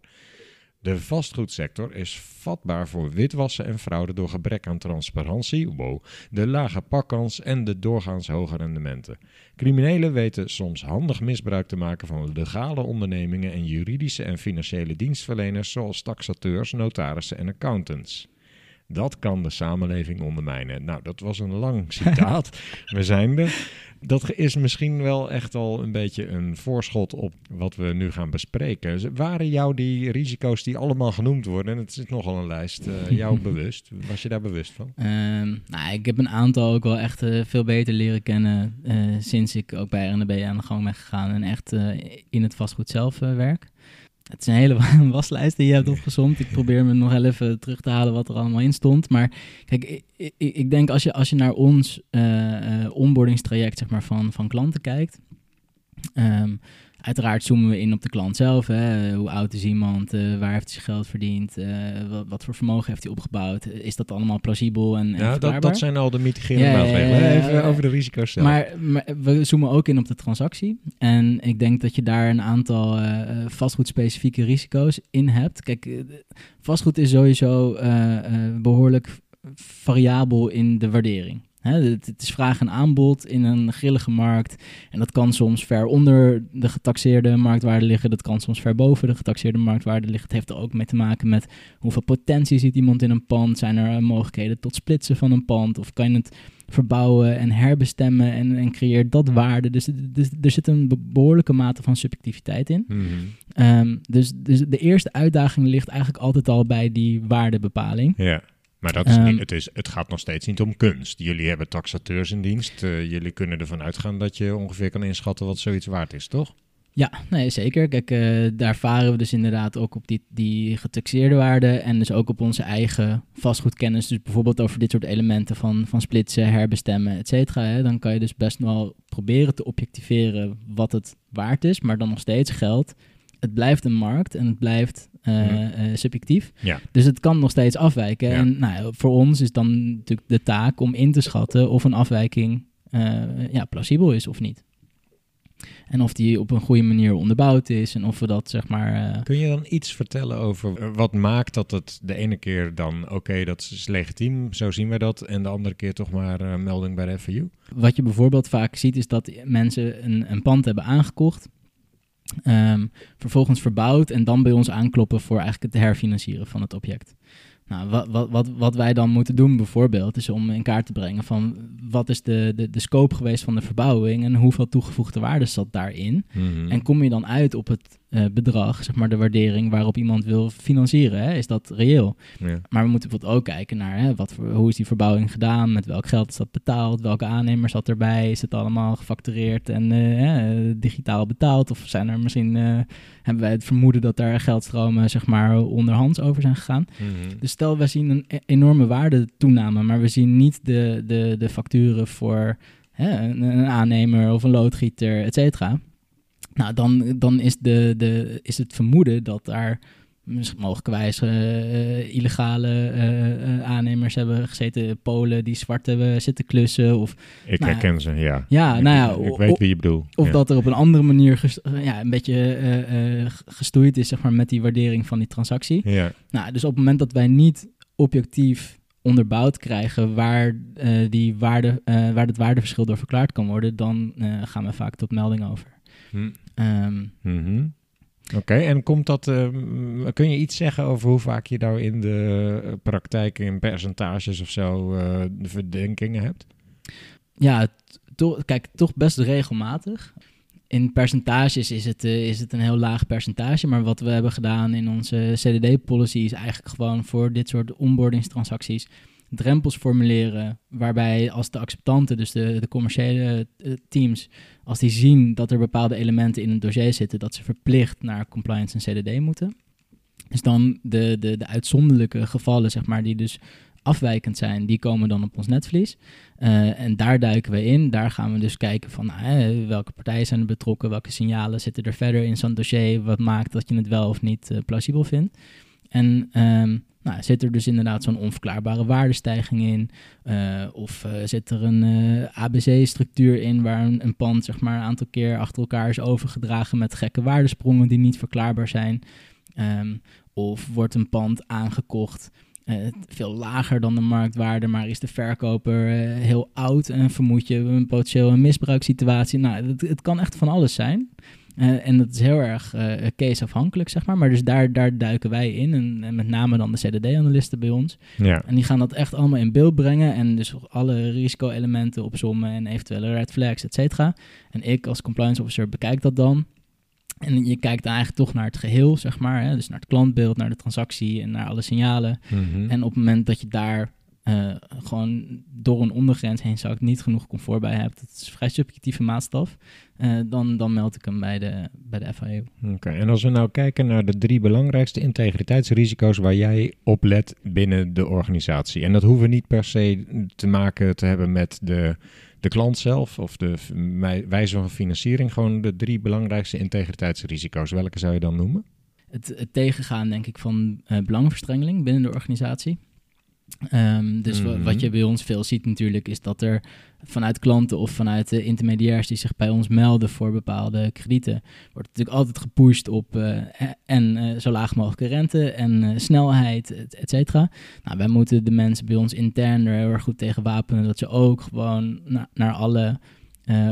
De vastgoedsector is vatbaar voor witwassen en fraude door gebrek aan transparantie, de lage pakkans en de doorgaans hoge rendementen. Criminelen weten soms handig misbruik te maken van legale ondernemingen en juridische en financiële dienstverleners zoals taxateurs, notarissen en accountants. Dat kan de samenleving ondermijnen. Nou, dat was een lang citaat. We zijn er. Dat is misschien wel echt al een beetje een voorschot op wat we nu gaan bespreken. Waren jou die risico's die allemaal genoemd worden, en het is nogal een lijst, uh, jou bewust? Was je daar bewust van? Um, nou, ik heb een aantal ook wel echt uh, veel beter leren kennen uh, sinds ik ook bij RNB aan de gang ben gegaan en echt in het vastgoed zelf werk. Het is een hele waslijst die je hebt opgezomd. Ik probeer me nog even terug te halen wat er allemaal in stond. Maar kijk, ik, ik denk als je, als je naar ons uh, uh, onboardingstraject zeg maar, van, van klanten kijkt... Um, Uiteraard zoomen we in op de klant zelf. Hè. Hoe oud is iemand? Uh, waar heeft hij zijn geld verdiend? Uh, wat, wat, voor vermogen heeft hij opgebouwd? Is dat allemaal plausibel en, en Ja, dat, dat, zijn al de mitigerende ja, maatregelen. Ja, ja, Even over de risico's zelf. Maar, maar, we zoomen ook in op de transactie. En ik denk dat je daar een aantal uh, vastgoedspecifieke risico's in hebt. Kijk, vastgoed is sowieso behoorlijk variabel in de waardering. Het, is vraag en aanbod in een grillige markt. En dat kan soms ver onder de getaxeerde marktwaarde liggen. Dat kan soms ver boven de getaxeerde marktwaarde liggen. Het heeft er ook mee te maken met hoeveel potentie ziet iemand in een pand. Zijn er mogelijkheden tot splitsen van een pand? Of kan je het verbouwen en herbestemmen en, en creëert dat waarde? Dus, dus, er zit een behoorlijke mate van subjectiviteit in. Mm -hmm. um, dus, dus de eerste uitdaging ligt eigenlijk altijd al bij die waardebepaling. Ja. Maar dat is um, niet, het, is, het gaat nog steeds niet om kunst. Jullie hebben taxateurs in dienst. Uh, jullie kunnen ervan uitgaan dat je ongeveer kan inschatten wat zoiets waard is, toch? Ja, nee, zeker. Kijk, uh, daar varen we dus inderdaad ook op die, die getaxeerde waarde en dus ook op onze eigen vastgoedkennis. Dus bijvoorbeeld over dit soort elementen van, van splitsen, herbestemmen, et cetera. Dan kan je dus best wel proberen te objectiveren wat het waard is, maar dan nog steeds geldt het blijft een markt en het blijft uh, uh, subjectief. Ja. Dus het kan nog steeds afwijken. Ja. En nou, voor ons is dan natuurlijk de taak om in te schatten of een afwijking uh, ja, plausibel is of niet. En of die op een goede manier onderbouwd is en of we dat zeg maar. Kun je dan iets vertellen over wat maakt dat het de ene keer dan oké, okay, dat is legitiem, zo zien we dat, en de andere keer toch maar melding bij de FAU? Wat je bijvoorbeeld vaak ziet is dat mensen een, een pand hebben aangekocht. Um, vervolgens verbouwd en dan bij ons aankloppen voor eigenlijk het herfinancieren van het object. Nou, wat, wat, wat, wat wij dan moeten doen bijvoorbeeld, is om in kaart te brengen van wat is de, de, de scope geweest van de verbouwing en hoeveel toegevoegde waarde zat daarin. Mm-hmm. En kom je dan uit op het uh, bedrag, zeg maar de waardering waarop iemand wil financieren. Hè? Is dat reëel? Ja. Maar we moeten bijvoorbeeld ook kijken naar hè, wat voor, hoe is die verbouwing gedaan, met welk geld is dat betaald, welke aannemer zat erbij, is het allemaal gefactureerd en uh, digitaal betaald of zijn er misschien, uh, hebben wij het vermoeden dat daar geldstromen zeg maar onderhands over zijn gegaan. Mm-hmm. Dus stel, we zien een e- enorme waardetoename, maar we zien niet de, de, de facturen voor hè, een, een aannemer of een loodgieter, et cetera. Nou, dan, dan is, de, de, is het vermoeden dat daar misschien mogelijkwijs eh, eh, illegale eh, aannemers hebben gezeten, Polen die zwart hebben zitten klussen. Of, Ik Nou, herken ze, ja. ja, ik, nou ja, ik weet wie je bedoelt. of ja. dat er op een andere manier ges- ja, een beetje eh, gestoeid is zeg maar, met die waardering van die transactie. Ja, Nou, dus op het moment dat wij niet objectief onderbouwd krijgen waar, die waarde, waar het waardeverschil door verklaard kan worden, dan gaan we vaak tot melding over. Hm. Ehm, Mhm. Oké, en komt dat, eh, m- kun je iets zeggen over hoe vaak je nou in de eh, praktijk in percentages of zo eh, de verdenkingen hebt? ja, to- kijk, toch best regelmatig. In percentages is het, eh, is het een heel laag percentage, maar wat we hebben gedaan in onze CDD-policy is eigenlijk gewoon voor dit soort onboardingstransacties drempels formuleren, waarbij als de acceptanten, dus de, de commerciële eh, teams, als die zien dat er bepaalde elementen in een dossier zitten, dat ze verplicht naar compliance en CDD moeten. Dus dan de, de, de uitzonderlijke gevallen, zeg maar, die dus afwijkend zijn, die komen dan op ons netvlies. Eh, en daar duiken we in. Daar gaan we dus kijken van hè, welke partijen zijn er betrokken, welke signalen zitten er verder in zo'n dossier, wat maakt dat je het wel of niet eh, plausibel vindt. En ehm, nou, zit er dus inderdaad zo'n onverklaarbare waardestijging in? Eh, of eh, zit er een eh, ABC-structuur in waar een, pand zeg maar, een aantal keer achter elkaar is overgedragen met gekke waardesprongen die niet verklaarbaar zijn? Ehm, of wordt een pand aangekocht veel lager dan de marktwaarde, maar is de verkoper heel oud en vermoed je een potentieel een misbruikssituatie? Nou, het, het kan echt van alles zijn. Eh, en dat is heel erg eh caseafhankelijk, zeg maar. Maar dus daar, daar duiken wij in. En, en met name dan de CDD-analisten bij ons. Ja, En die gaan dat echt allemaal in beeld brengen. En dus alle risico-elementen opzommen en eventuele red flags, et cetera. En ik als compliance officer bekijk dat dan. En je kijkt dan eigenlijk toch naar het geheel, zeg maar. Hè? Dus naar het klantbeeld, naar de transactie en naar alle signalen. Mhm. En op het moment dat je daar eh, gewoon door een ondergrens heen zakt, niet genoeg comfort bij hebt, dat is een vrij subjectieve maatstaf, eh, dan, dan meld ik hem bij de, bij de FIU. Oké, en als we nou kijken naar de drie belangrijkste integriteitsrisico's waar jij op let binnen de organisatie. En dat hoeven niet per se te maken te hebben met de, de klant zelf of de wijze van financiering. Gewoon de drie belangrijkste integriteitsrisico's. Welke zou je dan noemen? Het, het tegengaan, denk ik, van eh belangenverstrengeling binnen de organisatie. Ehm, dus wa- Mhm. wat je bij ons veel ziet natuurlijk, is dat er vanuit klanten of vanuit de intermediairs die zich bij ons melden voor bepaalde kredieten, wordt natuurlijk altijd gepusht op eh, en eh, zo laag mogelijke rente en eh, snelheid, et, et cetera. Nou, wij moeten de mensen bij ons intern er heel erg goed tegen wapenen dat ze ook gewoon na- naar alle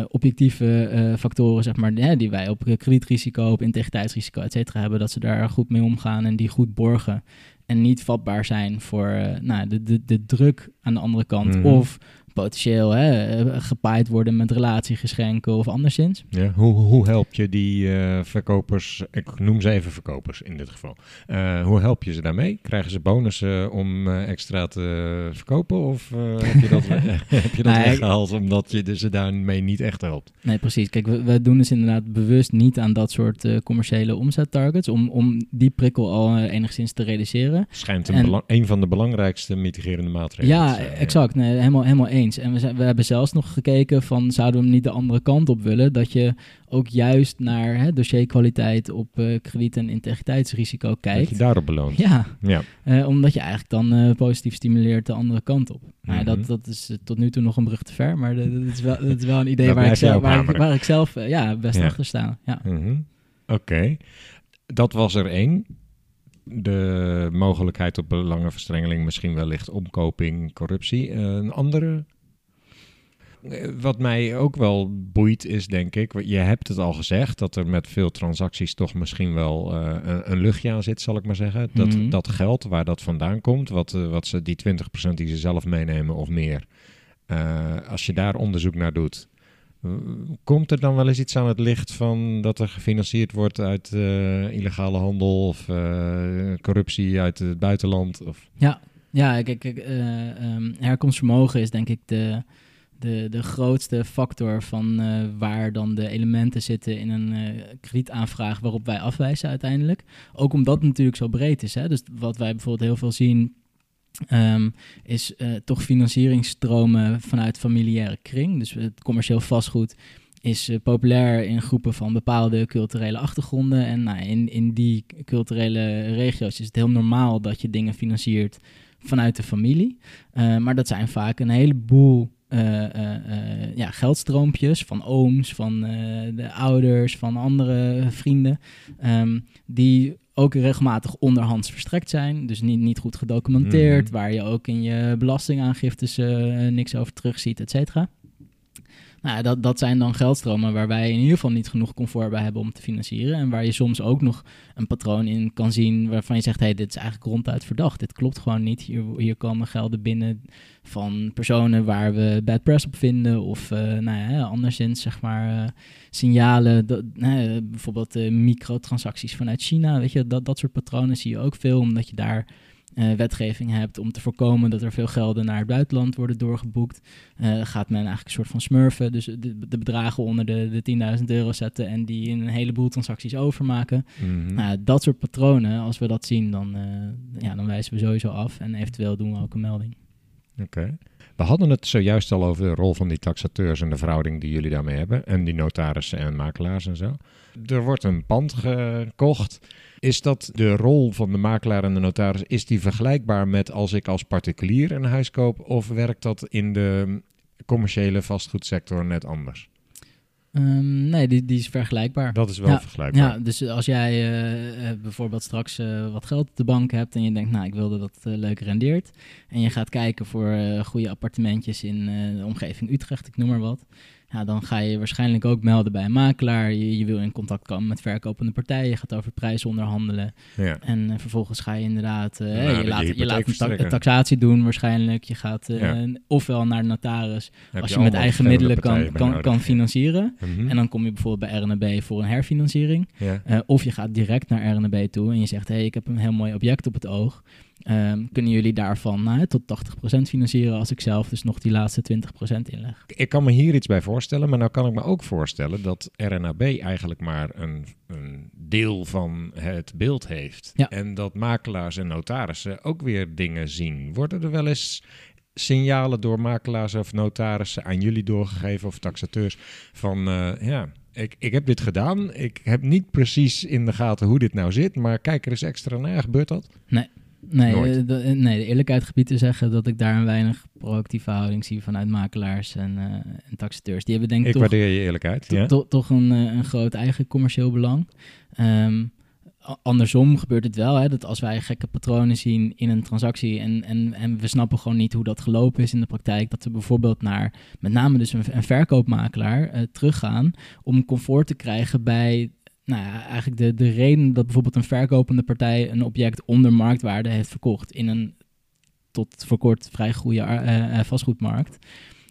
objectieve factoren, zeg maar, hè, die wij op kredietrisico, op integriteitsrisico, et cetera, hebben, dat ze daar goed mee omgaan en die goed borgen. En niet vatbaar zijn voor eh, nou, de, de, de druk aan de andere kant. Mhm. Of potentieel hè, gepaaid worden met relatiegeschenken of anderszins. Ja, hoe, hoe help je die eh, verkopers, ik noem ze even verkopers in dit geval. Eh, hoe help je ze daarmee? Krijgen ze bonussen om eh, extra te verkopen? Of heb je dat, heb je dat Nee, weggehaald omdat je ze daarmee niet echt helpt? Nee, precies. Kijk, we, we doen dus inderdaad bewust niet aan dat soort commerciële omzettargets. Om, om die prikkel al enigszins te reduceren. Schijnt een, En- belang- een van de belangrijkste mitigerende maatregelen Ja, exact. Nee, helemaal, helemaal eens. En we, zijn, we hebben zelfs nog gekeken van zouden we hem niet de andere kant op willen? Dat je ook juist naar hè, dossierkwaliteit op eh, krediet- en integriteitsrisico Dat kijkt. je daarop beloont. Ja, Ja. eh, omdat je eigenlijk dan eh, positief stimuleert de andere kant op. Nou, ja, Mhm. dat, dat is tot nu toe nog een brug te ver, maar dat, dat is, wel, dat is wel een idee waar ik, zelf, waar, ik, hameren. waar ik zelf ja, best Ja. achter sta. Ja. Mhm. Oké, dat was er één. De mogelijkheid op belangenverstrengeling, misschien wellicht omkoping, corruptie. Een andere. Wat mij ook wel boeit is, denk ik, je hebt het al gezegd, dat er met veel transacties toch misschien wel eh, een, een luchtje aan zit, zal ik maar zeggen. Dat, Mhm. dat geld, waar dat vandaan komt, wat, eh, wat ze, die 20% die ze zelf meenemen of meer, eh, als je daar onderzoek naar doet, Komt er dan wel eens iets aan het licht van dat er gefinancierd wordt uit illegale handel of corruptie uit het buitenland? Of... Ja, ja kijk, kijk eh, ehm, herkomstvermogen is denk ik de, de, de grootste factor van eh, waar dan de elementen zitten in een eh, kredietaanvraag waarop wij afwijzen uiteindelijk. Ook omdat het natuurlijk zo breed is. Hè? Dus wat wij bijvoorbeeld heel veel zien ehm, is eh, toch financieringsstromen vanuit familiaire kring. Dus het commercieel vastgoed is populair in groepen van bepaalde culturele achtergronden. En nou, in, in die culturele regio's is het heel normaal dat je dingen financiert vanuit de familie. Uh, maar dat zijn vaak een heleboel uh, uh, ja, geldstroompjes van ooms, van de ouders, van andere vrienden, um, die ook regelmatig onderhands verstrekt zijn, dus niet, niet goed gedocumenteerd, Mhm. waar je ook in je belastingaangiftes niks over terugziet, et cetera. Nou, dat, dat zijn dan geldstromen waar wij in ieder geval niet genoeg comfort bij hebben om te financieren. En waar je soms ook nog een patroon in kan zien waarvan je zegt: hé, hey, dit is eigenlijk ronduit verdacht. Dit klopt gewoon niet. Hier, komen gelden binnen van personen waar we bad press op vinden. Of uh, nou ja, anderszins, zeg maar, uh, signalen. Dat, uh, bijvoorbeeld microtransacties vanuit China. Weet je, dat, dat soort patronen zie je ook veel, omdat je daar. Uh, wetgeving hebt om te voorkomen dat er veel gelden naar het buitenland worden doorgeboekt, uh, gaat men eigenlijk een soort van smurfen. Dus de, de bedragen onder de, de 10.000 euro zetten en die in een heleboel transacties overmaken. Mhm. Nou, dat soort patronen, als we dat zien, dan, uh, ja, dan wijzen we sowieso af en eventueel doen we ook een melding. Oké. Okay. We hadden het zojuist al over de rol van die taxateurs en de verhouding die jullie daarmee hebben. En die notarissen en makelaars en zo. Er wordt een pand gekocht. Is dat de rol van de makelaar en de notaris, is die vergelijkbaar met als ik als particulier een huis koop? Of werkt dat in de commerciële vastgoedsector net anders? Um, nee, die, die is vergelijkbaar. Dat is wel ja, vergelijkbaar. Ja, dus als jij uh, uh, bijvoorbeeld straks uh, wat geld op de bank hebt en je denkt, nou, ik wil dat dat leuk rendeert. En je gaat kijken voor goede appartementjes in de omgeving Utrecht, ik noem maar wat. Ja, dan ga je waarschijnlijk ook melden bij een makelaar. Je, je wil in contact komen met verkopende partijen. Je gaat over prijzen onderhandelen. Ja. En uh, vervolgens ga je inderdaad... Uh, Nou, je, laat, je je laat een, ta verstrekken. een taxatie doen waarschijnlijk. Je gaat Ja. ofwel naar de notaris als je, met eigen middelen kan, kan, kan financieren. Mhm. En dan kom je bijvoorbeeld bij RNB voor een herfinanciering. of je gaat direct naar RNB toe en je zegt... hé, hey, ik heb een heel mooi object op het oog. Um, kunnen jullie daarvan nou, tot 80% financieren... als ik zelf dus nog die laatste 20% inleg? Ik kan me hier iets bij voorstellen, maar nou kan ik me ook voorstellen dat RNAB eigenlijk maar een, een deel van het beeld heeft. Ja. En dat makelaars en notarissen ook weer dingen zien. Worden er wel eens signalen door makelaars of notarissen aan jullie doorgegeven of taxateurs van uh, ja. Ik, ik heb dit gedaan. Ik heb niet precies in de gaten hoe dit nou zit. Maar kijk er eens extra naar. Gebeurt dat? Nee, Nee, Nooit. uh, de, nee, de eerlijkheid gebied te zeggen dat ik daar een weinig proactieve houding zie vanuit makelaars en, uh, en taxateurs. Die hebben denk ik toch, waardeer je eerlijkheid. to- Ja? to- toch een, een groot eigen commercieel belang. Um, a- andersom gebeurt het wel, hè, dat als wij gekke patronen zien in een transactie en, en, en we snappen gewoon niet hoe dat gelopen is in de praktijk, dat we bijvoorbeeld naar met name dus een, een verkoopmakelaar uh, teruggaan om comfort te krijgen bij nou ja, eigenlijk de, de reden dat bijvoorbeeld een verkopende partij een object onder marktwaarde heeft verkocht in een tot voor kort vrij goede uh, uh, vastgoedmarkt.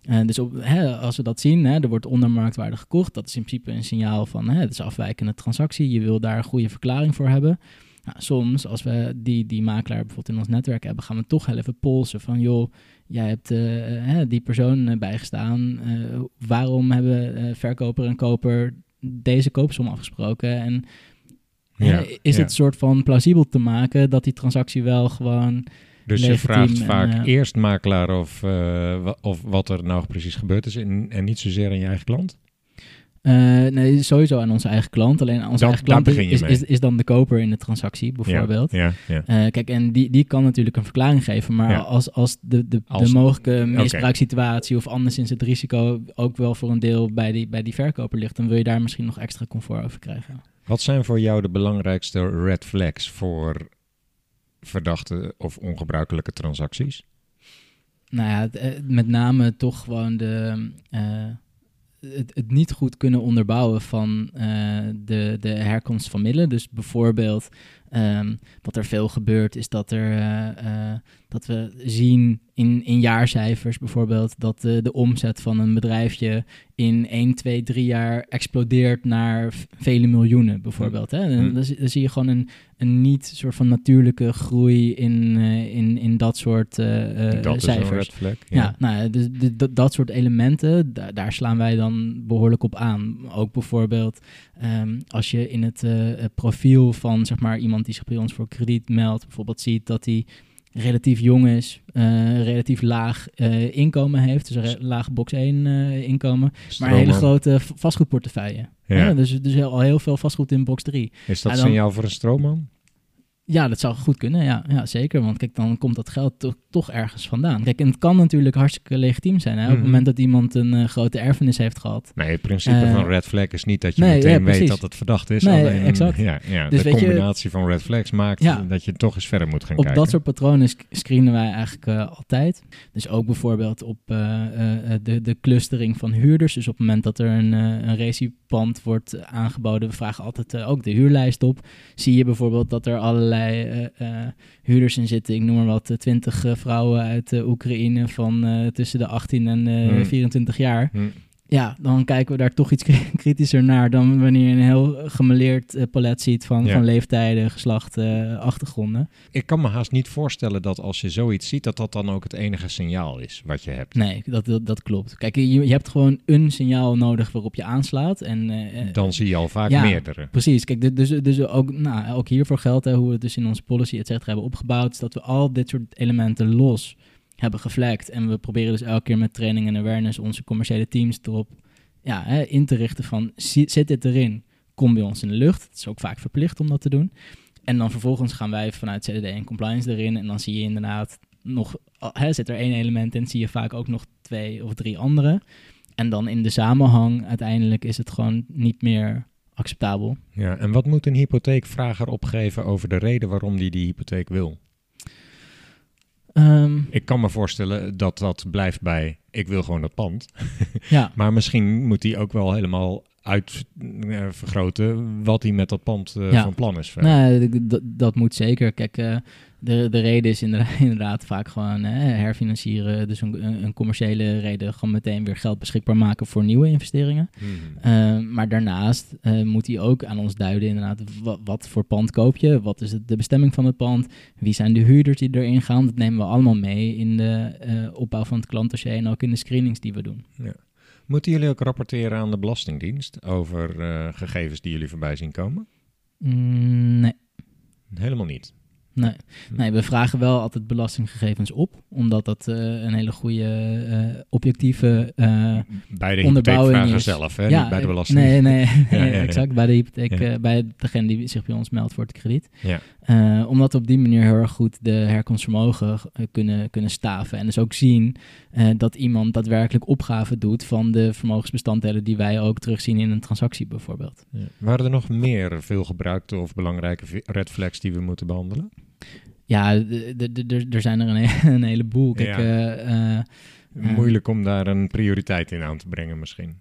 Uh, dus op, hè, als we dat zien, hè, er wordt onder marktwaarde gekocht, dat is in principe een signaal van hè, het is afwijkende transactie, je wil daar een goede verklaring voor hebben. Nou, soms, als we die, die makelaar bijvoorbeeld in ons netwerk hebben, gaan we toch heel even polsen van joh, jij hebt hè, die persoon bijgestaan, waarom hebben verkoper en koper deze koopsom afgesproken en Ja, hè, is ja. het soort van plausibel te maken dat die transactie wel gewoon Dus je vraagt en, vaak eh, eerst makelaar of, eh, of wat er nou precies gebeurd is en, en niet zozeer aan je eigen klant. Uh, nee, sowieso aan onze eigen klant. Alleen aan onze Dan- eigen klant is, is, is dan de koper in de transactie, bijvoorbeeld. Ja, ja, ja. Uh, kijk, en die, die kan natuurlijk een verklaring geven, maar Ja. als, als, de, de, Als- de mogelijke misbruikssituatie of anderszins het risico ook wel voor een deel bij die, bij die verkoper ligt, dan wil je daar misschien nog extra comfort over krijgen. Wat zijn voor jou de belangrijkste red flags voor verdachte of ongebruikelijke transacties? Nou ja, eh, met name toch gewoon de, uh, het, niet goed kunnen onderbouwen van uh, de, de herkomst van middelen. Dus bijvoorbeeld, um, wat er veel gebeurt, is dat, er, uh, dat we zien in, in jaarcijfers bijvoorbeeld dat de, de omzet van een bedrijfje in 1, 2, 3 jaar explodeert naar vele miljoenen bijvoorbeeld. Hè? En Hmm. dan, dan, zie je gewoon een, een niet soort van natuurlijke groei in, uh, in, in dat soort dat cijfers. is flag. Ja, ja nou, dus, de, de, dat soort elementen, da daar slaan wij dan behoorlijk op aan. Ook bijvoorbeeld um, als je in het profiel van zeg maar, iemand die zich bij ons voor krediet meldt, bijvoorbeeld ziet dat hij relatief jong is, eh, relatief laag eh, inkomen heeft, dus een laag box 1 eh, inkomen, maar een hele grote vastgoedportefeuille. Ja. Ja, dus, dus al heel veel vastgoed in box 3. Is dat dan- signaal voor een stroomman? Ja, dat zou goed kunnen, ja, ja zeker. Want kijk, dan komt dat geld to- toch ergens vandaan. Kijk, en het kan natuurlijk hartstikke legitiem zijn. Hè? Op Mhm. het moment dat iemand een eh, grote erfenis heeft gehad. Nee, het principe Eh, van red flag is niet dat je nee, meteen ja, weet dat het verdacht is. Nee, alleen, exact. Ja, ja, Dus de je- combinatie van red flags maakt Ja. dat je toch eens verder moet gaan Op kijken. dat soort patronen sc- screenen wij eigenlijk eh, altijd. Dus ook bijvoorbeeld op de, de clustering van huurders. Dus op het moment dat er een, een wordt aangeboden, we vragen altijd ook de huurlijst op. Zie je bijvoorbeeld dat er allerlei huurders in zitten. Ik noem maar wat, twintig vrouwen uit eh, Oekraïne van eh, tussen de 18 en eh, Hmm. 24 jaar. Hm. Ja, dan kijken we daar toch iets kri- kritischer naar dan wanneer je een heel gemeleerd eh, palet ziet van, Ja. van leeftijden, geslacht, eh, achtergronden. Ik kan me haast niet voorstellen dat als je zoiets ziet, dat dat dan ook het enige signaal is wat je hebt. Nee, dat, dat, dat klopt. Kijk, je, je hebt gewoon een signaal nodig waarop je aanslaat. En, eh, Dan zie je al vaak ja. meerdere. Precies, kijk, dus, dus ook, nou, ook hiervoor geldt, hè, hoe we het dus in onze policy et cetera hebben opgebouwd, is dat we al dit soort elementen los hebben geflagd. En we proberen dus elke keer met training en awareness onze commerciële teams erop ja, hè, in te richten van, zi- zit dit erin? Kom bij ons in de lucht. Het is ook vaak verplicht om dat te doen. En dan vervolgens gaan wij vanuit CDD en compliance erin. En dan zie je inderdaad nog, hè, zit er één element in, zie je vaak ook nog twee of drie andere. En dan in de samenhang uiteindelijk is het gewoon niet meer acceptabel. Ja, en wat moet een hypotheekvrager opgeven over de reden waarom die die hypotheek wil? Ehm, Ik kan me voorstellen dat dat blijft bij ik wil gewoon dat pand. ja, Maar misschien moet hij ook wel helemaal uitvergroten wat hij met dat pand eh, Ja. van plan is. d- dat moet zeker. Kijk, eh, de, de reden is inderdaad, inderdaad vaak gewoon hè, herfinancieren. Dus een, een commerciële reden, gewoon meteen weer geld beschikbaar maken voor nieuwe investeringen. Eh, maar daarnaast eh, moet hij ook aan ons duiden, inderdaad, wat, wat voor pand koop je? Wat is het, de bestemming van het pand? Wie zijn de huurders die erin gaan? Dat nemen we allemaal mee in de eh, opbouw van het klantdossier en ook in de screenings die we doen. Moeten jullie ook rapporteren aan de Belastingdienst over eh, gegevens die jullie voorbij zien komen? Mm, nee. Helemaal niet. Nee. Hm. nee, we vragen wel altijd belastinggegevens op, omdat dat eh, een hele goede eh, objectieve eh, Bij de onderbouwing is. zelf, hè? ja, niet bij de belasting. Nee, nee, Ja, nee, ja, ja. exact. Bij de hypotheek, bij degene die zich bij ons meldt voor het krediet. Ja. Omdat we op die manier heel erg goed de herkomstvermogen kunnen, kunnen staven. En dus ook zien dat iemand daadwerkelijk opgave doet van de vermogensbestanddelen die wij ook terugzien in een transactie bijvoorbeeld. Ja. Waren er nog meer veel gebruikte of belangrijke red flags die we moeten behandelen? Ja, er zijn er een, he- een heleboel. Kijk, Ja. eh, eh, Ja. Moeilijk om daar een prioriteit in aan te brengen misschien.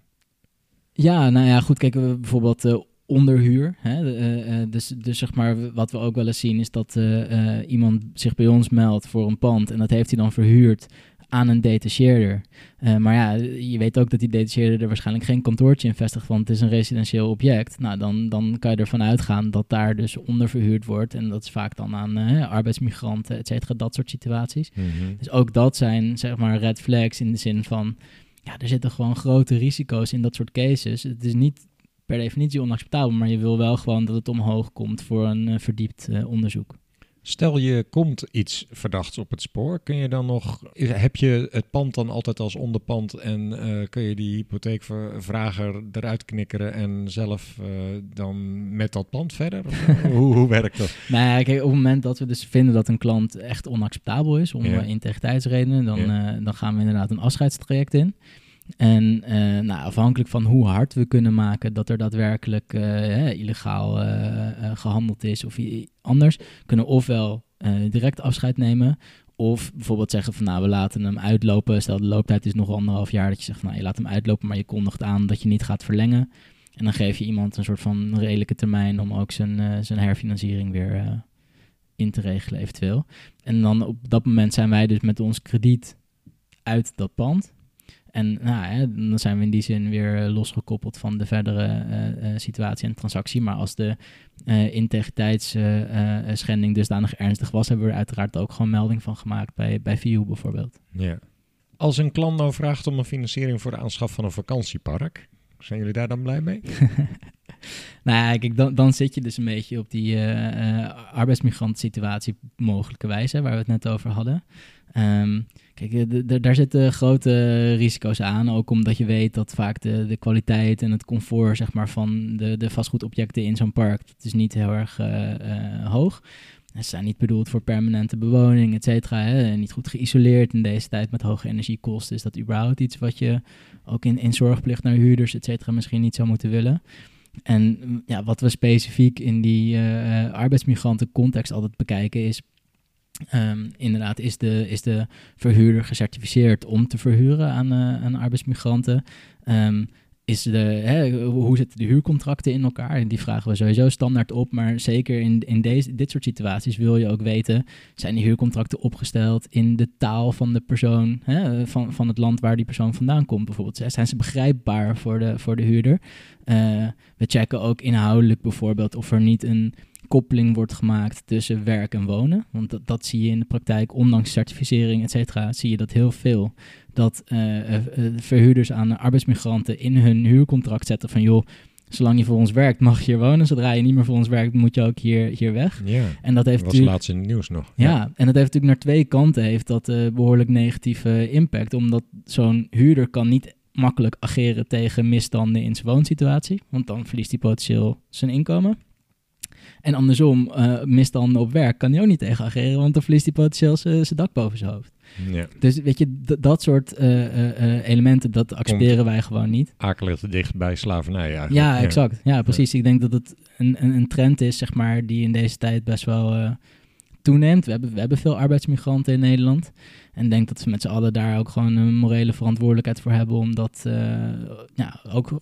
Ja, nou ja, goed. Kijk, we bijvoorbeeld eh, onderhuur. Hè? eh, eh, dus, dus zeg maar, wat we ook wel eens zien is dat eh, eh, iemand zich bij ons meldt voor een pand en dat heeft hij dan verhuurd aan een detacheerder. Eh, maar ja, je weet ook dat die detacheerder er waarschijnlijk geen kantoortje in vestigt, want het is een residentieel object. Nou, dan, dan kan je ervan uitgaan dat daar dus onderverhuurd wordt en dat is vaak dan aan eh, arbeidsmigranten, et cetera, dat soort situaties. Dus ook dat zijn zeg maar red flags in de zin van, ja, er zitten gewoon grote risico's in dat soort cases. Het is niet per definitie onacceptabel, maar je wil wel gewoon dat het omhoog komt voor een eh, verdiept onderzoek. Stel je komt iets verdachts op het spoor, kun je dan nog, heb je het pand dan altijd als onderpand en eh, kun je die hypotheekvrager eruit knikkeren en zelf eh, dan met dat pand verder? Eh, hoe, hoe werkt dat? Nou kijk, op het moment dat we dus vinden dat een klant echt onacceptabel is, om Ja. integriteitsredenen, dan, Ja. dan gaan we inderdaad een afscheidstraject in. En eh, nou, afhankelijk van hoe hard we kunnen maken dat er daadwerkelijk eh, illegaal eh, eh, gehandeld is of anders, kunnen we ofwel direct afscheid nemen. Of bijvoorbeeld zeggen van nou, we laten hem uitlopen. Stel de looptijd is nog anderhalf jaar. Dat je zegt nou, je laat hem uitlopen, maar je kondigt aan dat je niet gaat verlengen. En dan geef je iemand een soort van redelijke termijn om ook zijn, zijn herfinanciering weer in te regelen eventueel. En dan op dat moment zijn wij dus met ons krediet uit dat pand. En nou, hè, dan zijn we in die zin weer eh, losgekoppeld van de verdere eh, eh, situatie en transactie. Maar als de integriteitsschending dusdanig ernstig was, hebben we er uiteraard ook gewoon melding van gemaakt bij, bij VIU bijvoorbeeld. Ja. Als een klant nou vraagt om een financiering voor de aanschaf van een vakantiepark, zijn jullie daar dan blij mee? nou ja, kijk, dan, dan zit je dus een beetje op die eh, arbeidsmigrantsituatie mogelijkerwijs, hè, waar we het net over hadden. Ehm, kijk, eh, daar zitten grote risico's aan, ook omdat je weet dat vaak de, de kwaliteit en het comfort zeg maar, van de, de vastgoedobjecten in zo'n park, dat is niet heel erg eh, eh, hoog. Ze zijn niet bedoeld voor permanente bewoning, et cetera. hè. Niet goed geïsoleerd in deze tijd met hoge energiekosten. Is dat überhaupt iets wat je ook in, zorgplicht naar huurders, et cetera, misschien niet zou moeten willen? En ja, wat we specifiek in die eh, eh, arbeidsmigranten context altijd bekijken is... ehm, inderdaad, is de, is de verhuurder gecertificeerd om te verhuren aan, eh, aan arbeidsmigranten? Ehm, is de, hè, hoe zitten de huurcontracten in elkaar? Die vragen we sowieso standaard op. Maar zeker in, in deze, dit soort situaties wil je ook weten... zijn die huurcontracten opgesteld in de taal van de persoon... Hè, van, van het land waar die persoon vandaan komt bijvoorbeeld? Zijn ze begrijpbaar voor de, voor de huurder? Eh, we checken ook inhoudelijk bijvoorbeeld of er niet een koppeling wordt gemaakt tussen werk en wonen. Want dat, dat zie je in de praktijk, ondanks certificering, et cetera, zie je dat heel veel. Dat eh, eh, eh, verhuurders aan arbeidsmigranten in hun huurcontract zetten van joh, zolang je voor ons werkt mag je hier wonen. Zodra je niet meer voor ons werkt moet je ook hier, hier weg. Ja, En dat heeft was laatst in het nieuws nog. Ja, en dat heeft natuurlijk naar twee kanten heeft dat eh, behoorlijk negatieve impact. Omdat zo'n huurder kan niet makkelijk ageren tegen misstanden in zijn woonsituatie. Want dan verliest hij potentieel zijn inkomen. En andersom, eh, misstanden op werk kan hij ook niet tegen ageren, want dan verliest hij potentieel zijn dak boven zijn hoofd. Ja. Dus weet je, dat soort eh, elementen, dat accepteren wij gewoon niet. Akelig te dicht bij slavernij eigenlijk. Ja, exact. Ja, precies. Ik denk dat het een, een, een trend is, zeg maar, die in deze tijd best wel toeneemt. We hebben, we hebben veel arbeidsmigranten in Nederland. En denk dat we met z'n allen daar ook gewoon een morele verantwoordelijkheid voor hebben. Om dat, eh, ja, ook